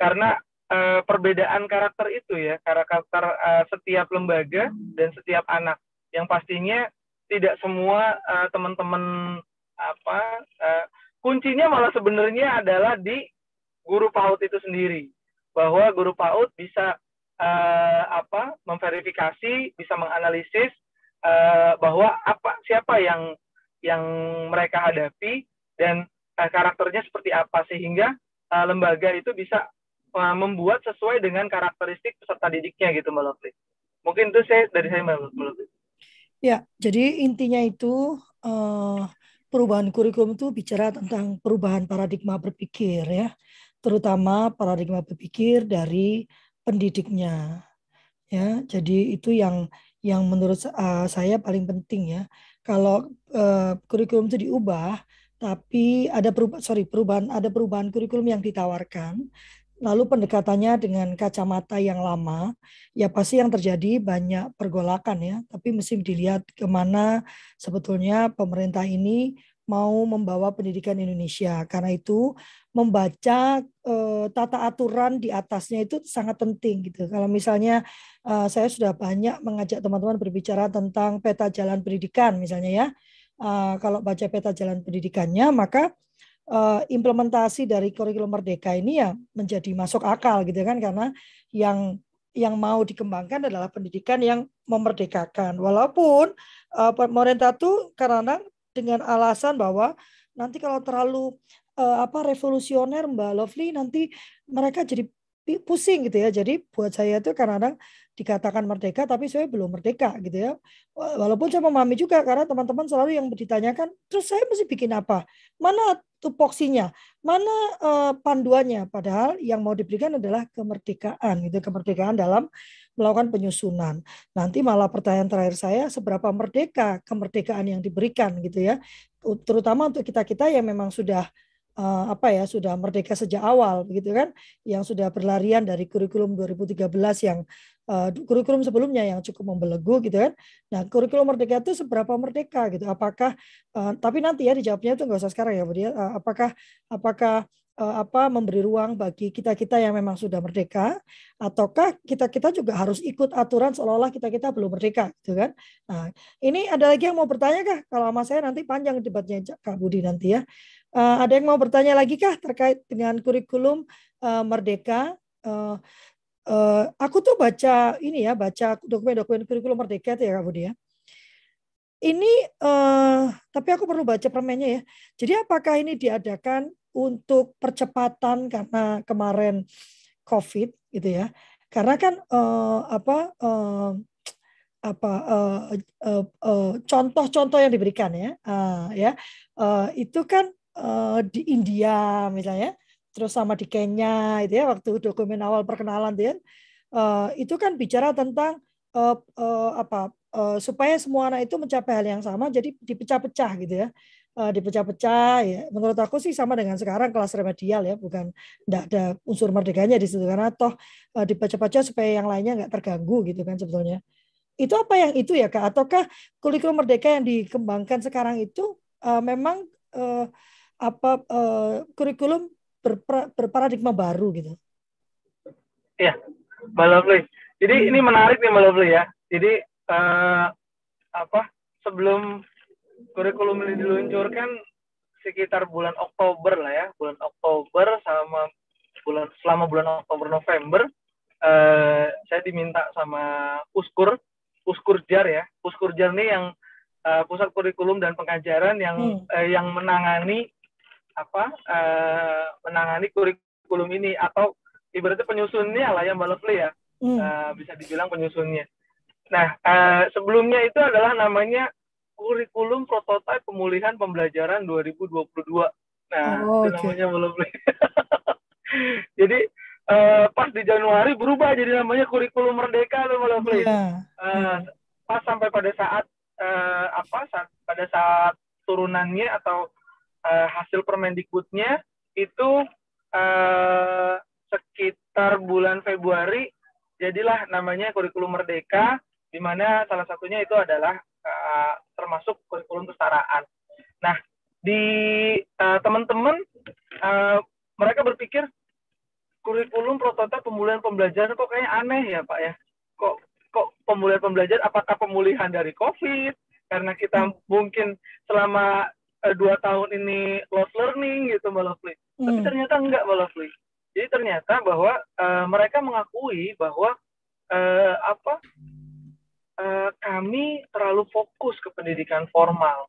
karena uh, perbedaan karakter itu ya karakter uh, setiap lembaga dan setiap anak yang pastinya tidak semua teman-teman apa uh, kuncinya malah sebenarnya adalah di guru PAUD itu sendiri bahwa guru PAUD bisa uh, apa memverifikasi bisa menganalisis uh, bahwa apa siapa yang yang mereka hadapi dan uh, karakternya seperti apa sehingga uh, lembaga itu bisa uh, membuat sesuai dengan karakteristik peserta didiknya gitu Mbak. Mungkin itu saya dari saya Mbak. Ya, jadi intinya itu uh, perubahan kurikulum itu bicara tentang perubahan paradigma berpikir ya, terutama paradigma berpikir dari pendidiknya. Ya, jadi itu yang yang menurut uh, saya paling penting ya. Kalau uh, kurikulum itu diubah, tapi ada perubahan sorry perubahan ada perubahan kurikulum yang ditawarkan lalu pendekatannya dengan kacamata yang lama ya pasti yang terjadi banyak pergolakan ya tapi mesti dilihat ke mana sebetulnya pemerintah ini mau membawa pendidikan Indonesia. Karena itu membaca eh, tata aturan di atasnya itu sangat penting gitu. Kalau misalnya eh, saya sudah banyak mengajak teman-teman berbicara tentang peta jalan pendidikan misalnya ya. Uh, kalau baca peta jalan pendidikannya, maka uh, implementasi dari kurikulum merdeka ini ya menjadi masuk akal gitu kan. Karena yang yang mau dikembangkan adalah pendidikan yang memerdekakan. Walaupun uh, pemerintah itu karena dengan alasan bahwa nanti kalau terlalu uh, apa revolusioner Mbak Lovely nanti mereka jadi pusing gitu ya. Jadi buat saya itu kadang-kadang dikatakan merdeka tapi saya belum merdeka gitu ya. Walaupun saya memahami juga karena teman-teman selalu yang ditanyakan, terus saya mesti bikin apa? Mana tupoksinya? Mana uh, panduannya? Padahal yang mau diberikan adalah kemerdekaan gitu, kemerdekaan dalam melakukan penyusunan. Nanti malah pertanyaan terakhir saya seberapa merdeka kemerdekaan yang diberikan gitu ya. Terutama untuk kita-kita yang memang sudah uh, apa ya sudah merdeka sejak awal begitu kan yang sudah berlarian dari kurikulum 2013 yang uh, kurikulum sebelumnya yang cukup membelenggu gitu kan. Nah kurikulum merdeka itu seberapa merdeka gitu? Apakah uh, tapi nanti ya dijawabnya itu nggak usah sekarang ya Bu uh, apakah apakah apa memberi ruang bagi kita kita yang memang sudah merdeka? Ataukah kita kita juga harus ikut aturan seolah-olah kita kita belum merdeka gitu kan? Nah ini ada lagi yang mau bertanya kah? Kalau sama saya nanti panjang debatnya Kak Budi nanti ya. Uh, ada yang mau bertanya lagi kah terkait dengan kurikulum uh, Merdeka? Uh, uh, aku tuh baca ini ya, baca dokumen-dokumen kurikulum Merdeka ya Kak Budi ya. Ini, uh, tapi aku perlu baca permennya ya. Jadi apakah ini diadakan untuk percepatan karena kemarin COVID gitu ya? Karena kan uh, apa uh, apa contoh-contoh uh, uh, yang diberikan ya, uh, ya uh, itu kan uh, di India misalnya, terus sama di Kenya itu ya waktu dokumen awal perkenalan dia uh, itu kan bicara tentang uh, uh, apa uh, supaya semua anak itu mencapai hal yang sama jadi dipecah-pecah gitu ya. Uh, dipecah-pecah ya. Menurut aku sih sama dengan sekarang kelas remedial ya bukan tidak ada unsur merdekanya di situ. Karena toh uh, dipecah-pecah supaya yang lainnya nggak terganggu gitu kan sebetulnya. Itu apa yang itu ya kak? Ataukah kurikulum merdeka yang dikembangkan sekarang itu uh, memang uh, apa uh, kurikulum berpra, berparadigma baru gitu. Iya, Mbak Lovely. Jadi hmm. ini menarik nih Mbak Lovely ya. Jadi uh, apa sebelum kurikulum ini diluncurkan sekitar bulan Oktober lah ya, bulan Oktober sama bulan selama bulan Oktober November uh, saya diminta sama Uskur, Uskur Jar ya. Uskur Jar nih yang uh, pusat kurikulum dan pengajaran yang hmm. uh, yang menangani apa uh, menangani kurikulum ini atau ibaratnya penyusunnya lah ya Mbak Lovely ya hmm. uh, bisa dibilang penyusunnya. Nah uh, sebelumnya itu adalah namanya kurikulum prototipe pemulihan pembelajaran 2022. Nah oh, itu okay. namanya Mbak Lovely. jadi uh, pas di Januari berubah jadi namanya kurikulum merdeka tuh Mbak Lovely. Yeah. Uh, pas sampai pada saat uh, apa saat, pada saat turunannya atau uh, hasil Permendikbudnya itu uh, sekitar bulan Februari jadilah namanya kurikulum merdeka di mana salah satunya itu adalah uh, termasuk kurikulum kesetaraan. Nah, di teman-teman uh, mereka berpikir kurikulum prototipe pemulihan pembelajaran kok kayaknya aneh ya, Pak ya. Kok kok pemulihan pembelajaran apakah pemulihan dari Covid? Karena kita mungkin selama dua tahun ini lost learning gitu Mbak Lovely. Hmm. Tapi ternyata enggak Mbak Lovely. Jadi ternyata bahwa uh, mereka mengakui bahwa uh, apa uh, kami terlalu fokus ke pendidikan formal.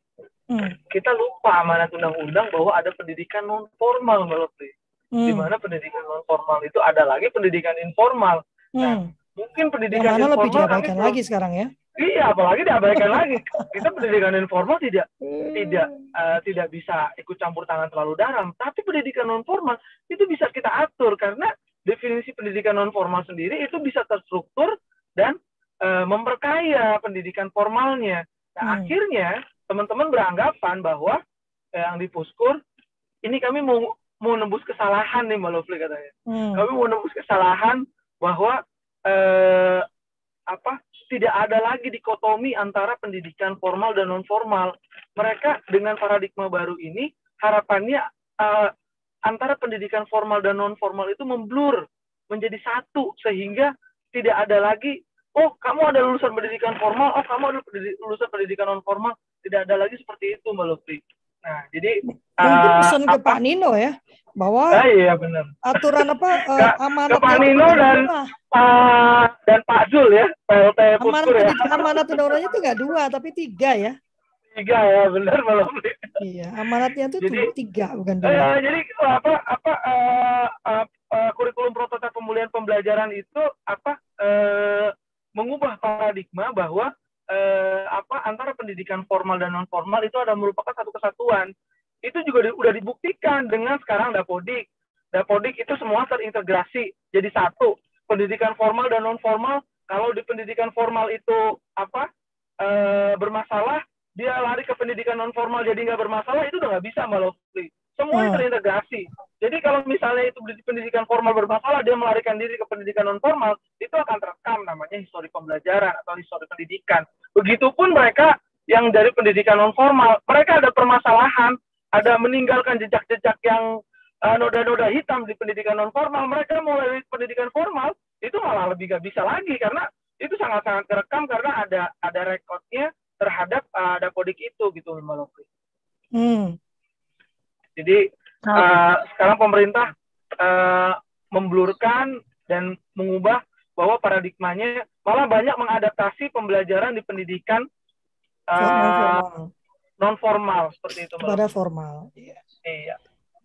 Hmm. Kita lupa amanat undang-undang bahwa ada pendidikan non formal Mbak Lovely. Hmm. Di mana pendidikan non formal itu ada lagi pendidikan informal. Nah, hmm. Nah, mungkin pendidikan yang mana lebih diabaikan lagi sekarang ya? Iya, apalagi diabaikan lagi. Kita pendidikan informal tidak tidak uh, tidak bisa ikut campur tangan terlalu dalam, tapi pendidikan non formal itu bisa kita atur karena definisi pendidikan non formal sendiri itu bisa terstruktur dan uh, memperkaya pendidikan formalnya. Nah, hmm. akhirnya teman-teman beranggapan bahwa eh, yang di Puskur ini kami mau mau nembus kesalahan nih Mbak Lovely katanya. Hmm. Kami mau nembus kesalahan bahwa eh, apa tidak ada lagi dikotomi antara pendidikan formal dan non formal. Mereka dengan paradigma baru ini harapannya uh, antara pendidikan formal dan non formal itu memblur menjadi satu sehingga tidak ada lagi oh kamu ada lulusan pendidikan formal oh kamu ada lulusan pendidikan non formal tidak ada lagi seperti itu Mbak Lutfi. Nah, jadi mungkin uh, pesan ke Pak Nino ya bahwa ah, iya benar. aturan apa uh, amanat ke Pak Nino dan uh, dan Pak Zul ya PLT amanat ya. amanat undang-undangnya itu nggak dua tapi tiga ya. Tiga ya benar malam Iya amanatnya itu jadi, tiga bukan dua. Uh, jadi apa apa uh, uh, uh, kurikulum prototipe pemulihan pembelajaran itu apa uh, mengubah paradigma bahwa eh, apa antara pendidikan formal dan non formal itu ada merupakan satu kesatuan. Itu juga di, udah dibuktikan dengan sekarang Dapodik. Dapodik itu semua terintegrasi jadi satu. Pendidikan formal dan non formal kalau di pendidikan formal itu apa eh, bermasalah, dia lari ke pendidikan non formal jadi nggak bermasalah itu udah nggak bisa mbak. Semua hmm. terintegrasi. Jadi kalau misalnya itu pendidikan formal bermasalah, dia melarikan diri ke pendidikan non formal, itu akan terekam namanya histori pembelajaran atau histori pendidikan. Begitupun mereka yang dari pendidikan non formal, mereka ada permasalahan, ada meninggalkan jejak-jejak yang uh, noda-noda hitam di pendidikan non formal, mereka mulai pendidikan formal itu malah lebih gak bisa lagi karena itu sangat-sangat terekam karena ada ada rekodnya terhadap uh, ada kodik itu gitu Mbak. Hmm. Jadi uh, sekarang pemerintah uh, memblurkan dan mengubah bahwa paradigmanya malah banyak mengadaptasi pembelajaran di pendidikan uh, non formal seperti itu. Pada formal. Iya. Iya.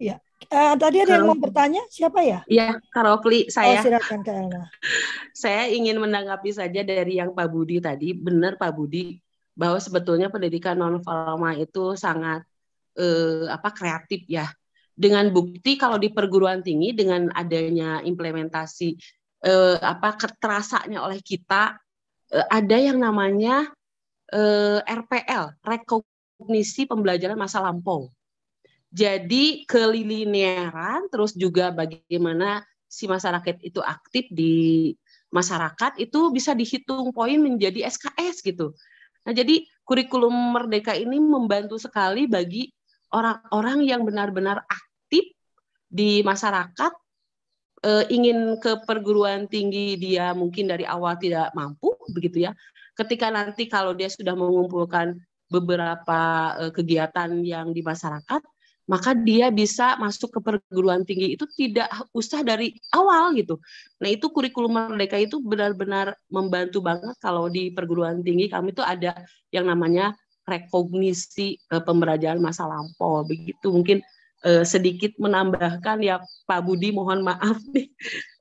Iya. Uh, tadi ada yang mau bertanya siapa ya? Iya, Karofli saya. Oh, silakan Kak Elna. saya ingin menanggapi saja dari yang Pak Budi tadi. Benar Pak Budi bahwa sebetulnya pendidikan non formal itu sangat eh, apa kreatif ya. Dengan bukti kalau di perguruan tinggi dengan adanya implementasi eh, apa keterasanya oleh kita eh, ada yang namanya eh, RPL, rekognisi pembelajaran masa lampau. Jadi kelilinearan terus juga bagaimana si masyarakat itu aktif di masyarakat itu bisa dihitung poin menjadi SKS gitu. Nah, jadi kurikulum merdeka ini membantu sekali bagi orang-orang yang benar-benar aktif di masyarakat e, ingin ke perguruan tinggi dia mungkin dari awal tidak mampu begitu ya. Ketika nanti kalau dia sudah mengumpulkan beberapa e, kegiatan yang di masyarakat, maka dia bisa masuk ke perguruan tinggi itu tidak usah dari awal gitu. Nah itu kurikulum merdeka itu benar-benar membantu banget kalau di perguruan tinggi kami itu ada yang namanya rekognisi uh, pembelajaran masa lampau begitu mungkin uh, sedikit menambahkan ya Pak Budi mohon maaf nih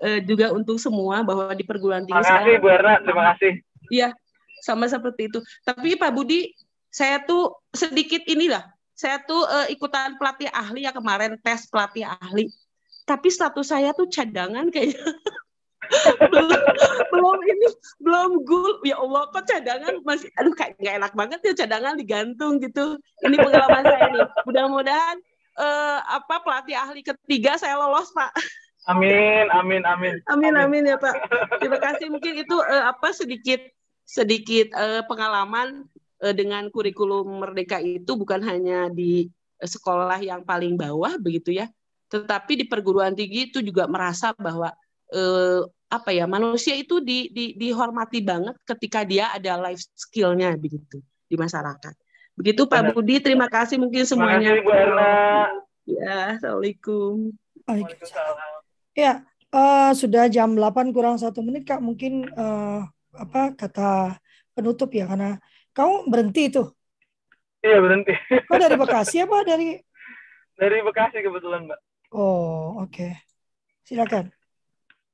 uh, juga untuk semua bahwa di perguruan tinggi. Terima kasih Bu Erna, terima kasih. Iya sama seperti itu. Tapi Pak Budi saya tuh sedikit inilah saya tuh uh, ikutan pelatih ahli ya kemarin tes pelatih ahli. Tapi status saya tuh cadangan kayaknya. belum, belum ini belum gul. Ya Allah kok cadangan masih aduh kayak nggak enak banget ya cadangan digantung gitu. Ini pengalaman saya nih. Mudah-mudahan uh, apa pelatih ahli ketiga saya lolos pak. Amin amin amin. Amin amin. ya pak. Terima kasih. Mungkin itu uh, apa sedikit sedikit uh, pengalaman Eh, dengan kurikulum merdeka itu bukan hanya di sekolah yang paling bawah begitu ya, tetapi di perguruan tinggi itu juga merasa bahwa eh, apa ya manusia itu di, di, dihormati banget ketika dia ada life skillnya begitu di masyarakat. Begitu Pak Budi, terima kasih mungkin semuanya. Terima kasih Bu Erna. Ya, assalamualaikum. Waalaikumsalam. Ya, uh, sudah jam 8 kurang satu menit Kak. Mungkin uh, apa kata penutup ya karena kamu berhenti itu? Iya berhenti. Kau dari Bekasi apa dari? Dari Bekasi kebetulan mbak. Oh oke, okay. silakan.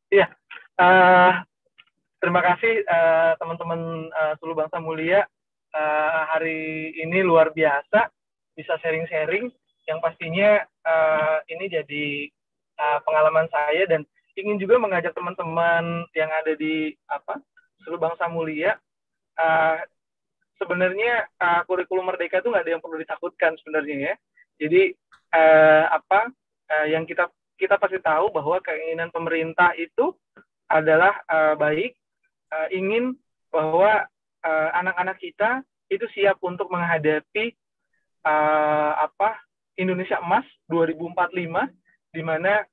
Iya, uh, terima kasih uh, teman-teman uh, Sulu Bangsa Mulia. Uh, hari ini luar biasa bisa sharing-sharing yang pastinya uh, ini jadi uh, pengalaman saya dan ingin juga mengajak teman-teman yang ada di apa Sulu Bangsa Mulia uh, sebenarnya uh, kurikulum merdeka itu nggak ada yang perlu ditakutkan sebenarnya ya. Jadi uh, apa uh, yang kita kita pasti tahu bahwa keinginan pemerintah itu adalah uh, baik, uh, ingin bahwa anak-anak uh, kita itu siap untuk menghadapi uh, apa Indonesia Emas 2045 di mana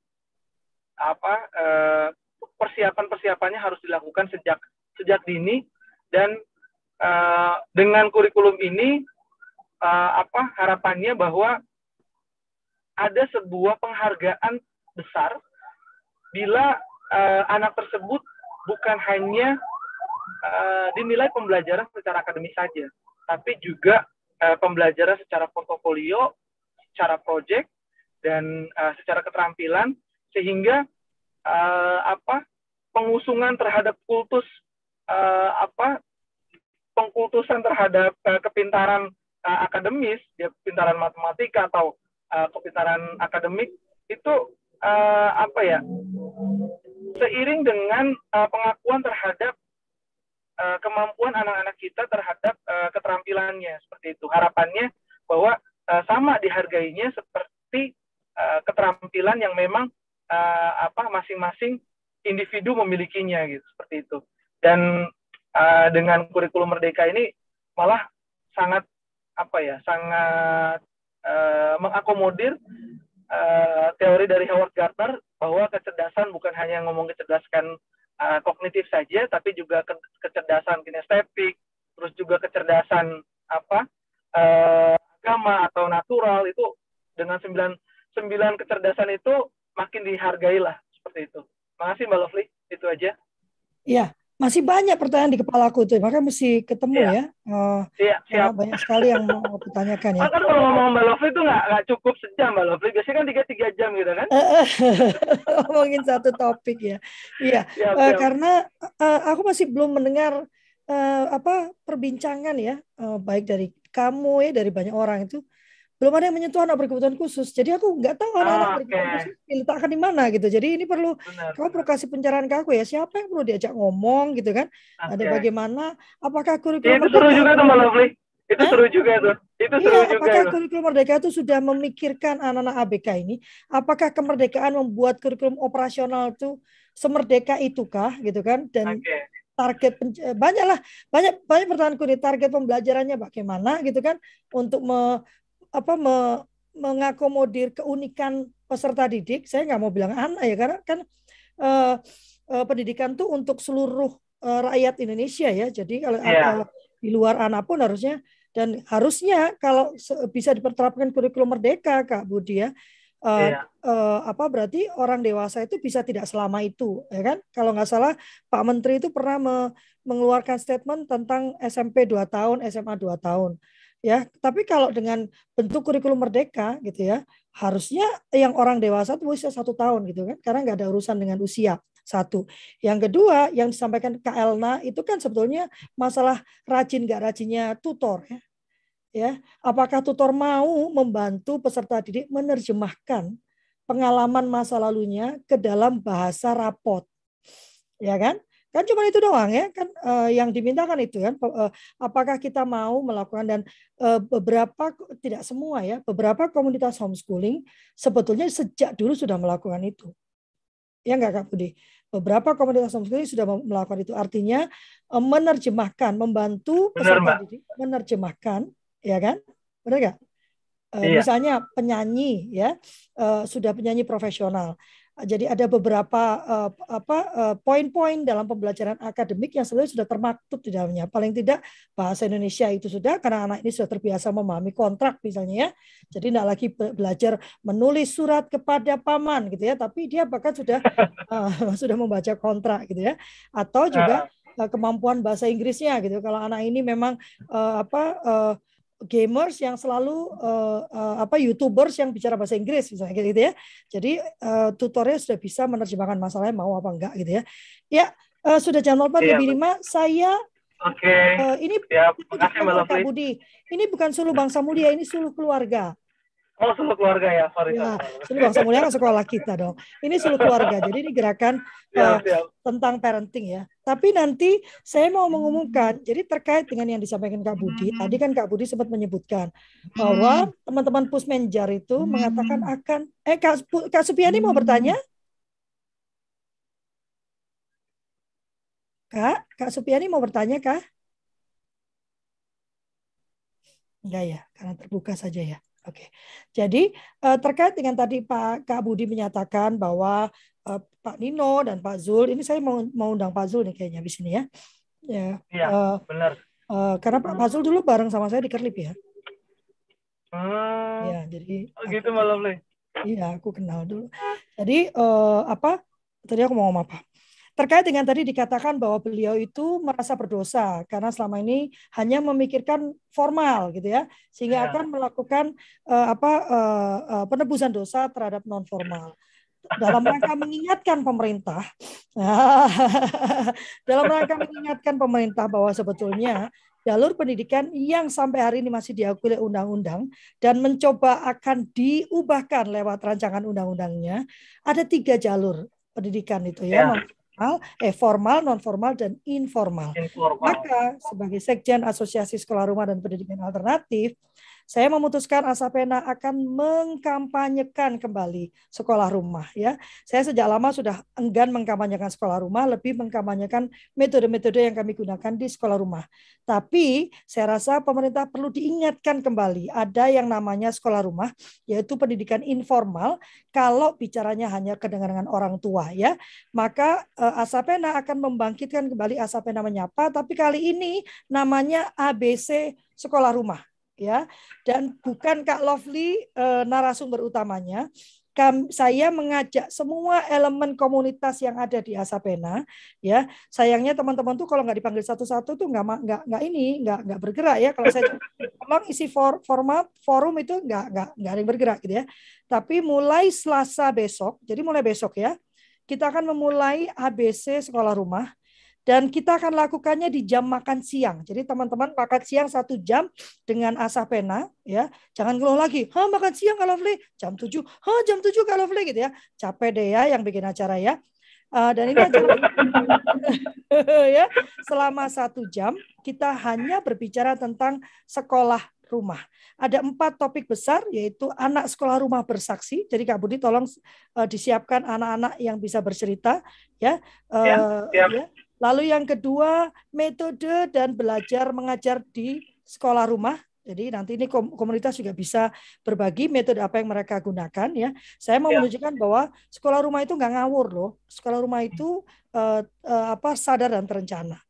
apa uh, persiapan-persiapannya harus dilakukan sejak sejak dini. Dan uh, dengan kurikulum ini uh, apa harapannya bahwa ada sebuah penghargaan besar bila uh, anak tersebut bukan hanya uh, dinilai pembelajaran secara akademis saja, tapi juga uh, pembelajaran secara portofolio, secara proyek dan uh, secara keterampilan sehingga uh, apa pengusungan terhadap kultus uh, apa pengkultusan terhadap uh, kepintaran uh, akademis, ya kepintaran matematika atau uh, kepintaran akademik itu uh, apa ya? Seiring dengan uh, pengakuan terhadap uh, kemampuan anak-anak kita terhadap uh, keterampilannya seperti itu. Harapannya bahwa uh, sama dihargainya seperti uh, keterampilan yang memang uh, apa masing-masing individu memilikinya gitu seperti itu. Dan uh, dengan kurikulum merdeka ini malah sangat apa ya sangat uh, mengakomodir uh, teori dari Howard Gardner bahwa kecerdasan bukan hanya ngomong kecerdasan uh, kognitif saja tapi juga ke kecerdasan kinestetik terus juga kecerdasan apa uh, agama atau natural itu dengan sembilan sembilan kecerdasan itu makin dihargai lah seperti itu. Makasih Mbak Lovely, itu aja. Iya, masih banyak pertanyaan di kepala aku tuh, makanya mesti ketemu Iya. ya. Oh, Iya, karena siap. banyak sekali yang mau aku tanyakan ya. Kan kalau ngomong Mbak Lovely itu nggak nggak cukup sejam Mbak Lovely. Biasanya kan tiga tiga jam gitu kan? Ngomongin satu topik ya. Iya, Siap, eh, siap. karena eh, aku masih belum mendengar eh, apa perbincangan ya, eh, baik dari kamu ya, dari banyak orang itu belum ada yang menyentuh anak berkebutuhan khusus. Jadi aku nggak tahu anak-anak Ah, berkebutuhan oke. khusus diletakkan di mana gitu. Jadi ini perlu Benar. kamu perlu kasih pencerahan ke aku ya. Siapa yang perlu diajak ngomong gitu kan? Ada Oke. bagaimana? Apakah Ya, kurikulum itu seru juga tuh Mbak Lovely. Itu Hah? seru juga tuh. Itu Iya, seru juga apakah tuh. kurikulum merdeka itu sudah memikirkan anak-anak ABK ini? Apakah kemerdekaan membuat kurikulum operasional itu semerdeka itukah gitu kan? Dan Oke. target eh, banyak lah banyak banyak pertanyaanku nih target pembelajarannya bagaimana gitu kan untuk me, apa me- mengakomodir keunikan peserta didik. Saya nggak mau bilang anak ya karena kan eh, eh, pendidikan tuh untuk seluruh eh, rakyat Indonesia ya. Jadi kalau eh, di luar anak pun harusnya dan harusnya kalau bisa diperterapkan kurikulum merdeka Kak Budi ya. eh, Iya. eh, apa berarti orang dewasa itu bisa tidak selama itu ya kan? Kalau nggak salah Pak Menteri itu pernah me- mengeluarkan statement tentang SMP 2 tahun, SMA 2 tahun. Ya, tapi kalau dengan bentuk kurikulum merdeka gitu ya, harusnya yang orang dewasa itu bisa satu tahun gitu kan, karena nggak ada urusan dengan usia satu. Yang kedua yang disampaikan Kak Elna itu kan sebetulnya masalah rajin nggak rajinnya tutor ya. Ya, apakah tutor mau membantu peserta didik menerjemahkan pengalaman masa lalunya ke dalam bahasa rapot, ya kan? Kan cuma itu doang ya, kan eh, yang dimintakan itu kan. eh, apakah kita mau melakukan dan eh, beberapa tidak semua ya, beberapa komunitas homeschooling sebetulnya sejak dulu sudah melakukan itu. Ya enggak Kak Budi? Beberapa komunitas homeschooling sudah melakukan itu. Artinya eh, menerjemahkan, membantu Benar, peserta didik menerjemahkan, ya kan? Benar nggak? Eh, Iya. Misalnya penyanyi ya eh, sudah penyanyi profesional. Jadi ada beberapa eh, apa eh, poin-poin dalam pembelajaran akademik yang sebenarnya sudah termaktub di dalamnya. Paling tidak bahasa Indonesia itu sudah karena anak ini sudah terbiasa memahami kontrak misalnya ya. Jadi tidak lagi be- belajar menulis surat kepada paman gitu ya, tapi dia bahkan sudah eh, sudah membaca kontrak gitu ya. Atau juga eh, kemampuan bahasa Inggrisnya gitu. Kalau anak ini memang eh, apa eh, gamers yang selalu eh, eh, apa youtubers yang bicara bahasa Inggris misalnya gitu ya jadi eh, tutornya sudah bisa menerjemahkan masalahnya mau apa enggak gitu ya ya eh, sudah jam 8 Iya, lebih lima saya Oke. ini Siap. ini Makasih Mbak bukan. Budi ini bukan suluh bangsa mulia ini suluh keluarga Oh, seluruh keluarga ya. Sorry. ya sorry. suluh bangsa mulia kan sekolah kita dong ini suluh keluarga jadi ini gerakan siap. tentang parenting ya. Tapi nanti saya mau mengumumkan, jadi terkait dengan yang disampaikan Kak Budi, tadi kan Kak Budi sempat menyebutkan bahwa teman-teman Pusmenjar itu mengatakan akan, eh Kak, Kak Supiani mau bertanya? Kak, Kak Supiani mau bertanya Kak? Enggak ya, karena terbuka saja ya. Oke. Jadi eh, terkait dengan tadi Pak Kak Budi menyatakan bahwa eh, Pak Nino dan Pak Zul, ini saya mau mau undang Pak Zul nih kayaknya di sini ya. Ya. Iya, eh, benar. eh, karena Pak Pak Zul dulu bareng sama saya di Kerlip ya. Hmm. Ya, jadi Oh, gitu Lovely. Iya, aku kenal dulu. Jadi eh, apa? Tadi aku mau ngomong apa? Terkait dengan tadi dikatakan bahwa beliau itu merasa berdosa karena selama ini hanya memikirkan formal gitu ya, sehingga Ya. akan melakukan eh, apa eh, eh, penebusan dosa terhadap non formal. Dalam rangka mengingatkan pemerintah, dalam rangka mengingatkan pemerintah bahwa sebetulnya jalur pendidikan yang sampai hari ini masih diakui oleh undang-undang dan mencoba akan diubahkan lewat rancangan undang-undangnya ada tiga jalur pendidikan itu ya, Ya. Formal, eh formal, non formal dan informal. Informal. Maka sebagai sekjen Asosiasi Sekolah Rumah dan Pendidikan Alternatif, saya memutuskan Asapena akan mengkampanyekan kembali sekolah rumah ya. Saya sejak lama sudah enggan mengkampanyekan sekolah rumah, lebih mengkampanyekan metode-metode yang kami gunakan di sekolah rumah. Tapi saya rasa pemerintah perlu diingatkan kembali ada yang namanya sekolah rumah yaitu pendidikan informal kalau bicaranya hanya kedengaran orang tua ya. Maka eh, Asapena akan membangkitkan kembali Asapena menyapa tapi kali ini namanya ABC sekolah rumah ya. Dan bukan Kak Lovely uh, narasumber utamanya. Saya mengajak semua elemen komunitas yang ada di Asapena ya. Sayangnya teman-teman tuh kalau nggak dipanggil satu-satu tuh nggak nggak nggak ini nggak nggak bergerak ya. Kalau saya tolong isi for, format forum itu nggak nggak nggak ada yang bergerak gitu ya. Tapi mulai Selasa besok jadi mulai besok ya kita akan memulai ABC sekolah rumah dan kita akan lakukannya di jam makan siang. Jadi teman-teman makan siang satu jam dengan asa pena, ya. Jangan ngeluh lagi, ha makan siang kalau Lovely, jam 7, ha jam 7 kalau Lovely gitu ya. Capek deh ya yang bikin acara ya. Uh, dan ini acara ya selama satu jam kita hanya berbicara tentang sekolah rumah. Ada empat topik besar yaitu anak sekolah rumah bersaksi. Jadi Kak Budi tolong uh, disiapkan anak-anak yang bisa bercerita ya. Uh, ya, ya. Lalu yang kedua, metode dan belajar mengajar di sekolah rumah. Jadi nanti ini komunitas juga bisa berbagi metode apa yang mereka gunakan ya. Saya mau ya. menunjukkan bahwa sekolah rumah itu nggak ngawur loh. Sekolah rumah itu uh, uh, apa sadar dan terencana.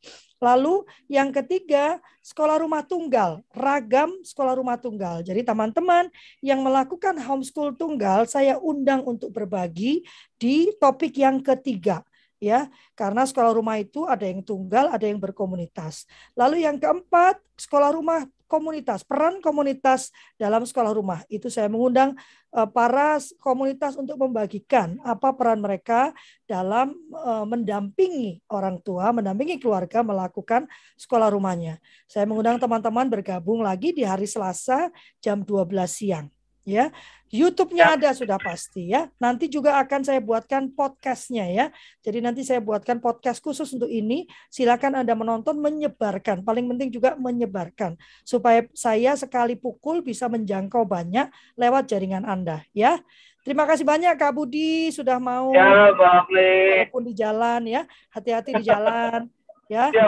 Lalu yang ketiga, sekolah rumah tunggal, ragam sekolah rumah tunggal. Jadi teman-teman yang melakukan homeschool tunggal, saya undang untuk berbagi di topik yang ketiga ya. Karena sekolah rumah itu ada yang tunggal ada yang berkomunitas. Lalu yang keempat sekolah rumah komunitas peran komunitas dalam sekolah rumah. Itu saya mengundang uh, para komunitas untuk membagikan apa peran mereka dalam uh, mendampingi orang tua mendampingi keluarga melakukan sekolah rumahnya. Saya mengundang teman-teman bergabung lagi di hari Selasa jam 12 siang ya. YouTube-nya ya. ada sudah pasti ya. Nanti juga akan saya buatkan podcast-nya ya. Jadi nanti saya buatkan podcast khusus untuk ini. Silakan Anda menonton, menyebarkan. Paling penting juga menyebarkan supaya saya sekali pukul bisa menjangkau banyak lewat jaringan Anda ya. Terima kasih banyak Kak Budi sudah mau ya, walaupun di jalan ya. Hati-hati di jalan ya. ya.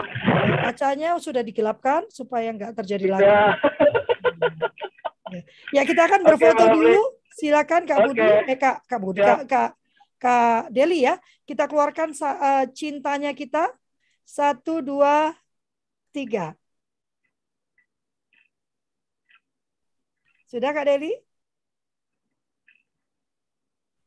Kacanya sudah digelapkan supaya nggak terjadi lagi. Ya kita akan berfoto okay, dulu. Silakan Kak okay. Budi, eh Kak Kak Budi, yeah. Kak, Kak Kak Deli ya. Kita keluarkan uh, cintanya kita. Satu, dua, tiga. Sudah Kak Deli?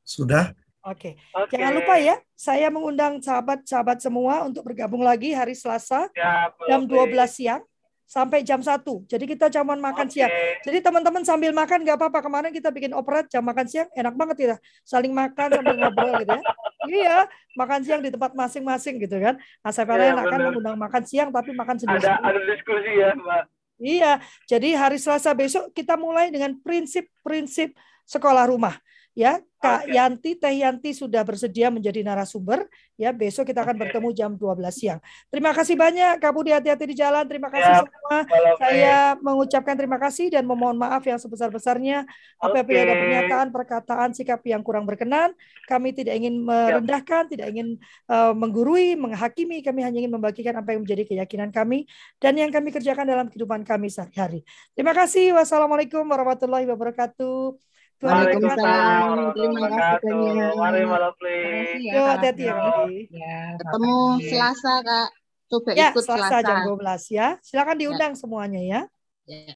Sudah. Oke. Okay. Okay. Jangan lupa ya, saya mengundang sahabat-sahabat semua untuk bergabung lagi hari Selasa ya, jam 12 siang sampai jam 1. Jadi kita cuma makan okay. siang. Jadi teman-teman sambil makan nggak apa-apa. Kemarin kita bikin operat jam makan siang enak banget ya. Saling makan sambil ngobrol gitu ya. Iya, makan siang di tempat masing-masing gitu kan. Nah, saya ya, enak kan mengundang makan siang tapi makan sendiri. Ada ada diskusi ya, Mbak. Iya, jadi hari Selasa besok kita mulai dengan prinsip-prinsip sekolah rumah ya Kak okay. Yanti Teh Yanti sudah bersedia menjadi narasumber ya besok kita akan okay. bertemu jam 12 siang. Terima kasih banyak Kak Budi hati-hati di jalan. Terima kasih ya, semua. Saya mengucapkan terima kasih dan memohon maaf yang sebesar-besarnya apabila okay. ada pernyataan, perkataan, sikap yang kurang berkenan. Kami tidak ingin merendahkan, ya. tidak ingin uh, menggurui, menghakimi, kami hanya ingin membagikan apa yang menjadi keyakinan kami dan yang kami kerjakan dalam kehidupan kami sehari-hari. Terima kasih. Wassalamualaikum warahmatullahi wabarakatuh. Waalaikumsalam. Terima kasih banyak. Mari Malafli. Yuk, hati-hati ya, ya. Ketemu Selasa, Kak. Coba ya, ikut Selasa, Selasa jam 12 ya. Silakan diundang ya. semuanya ya. Ya.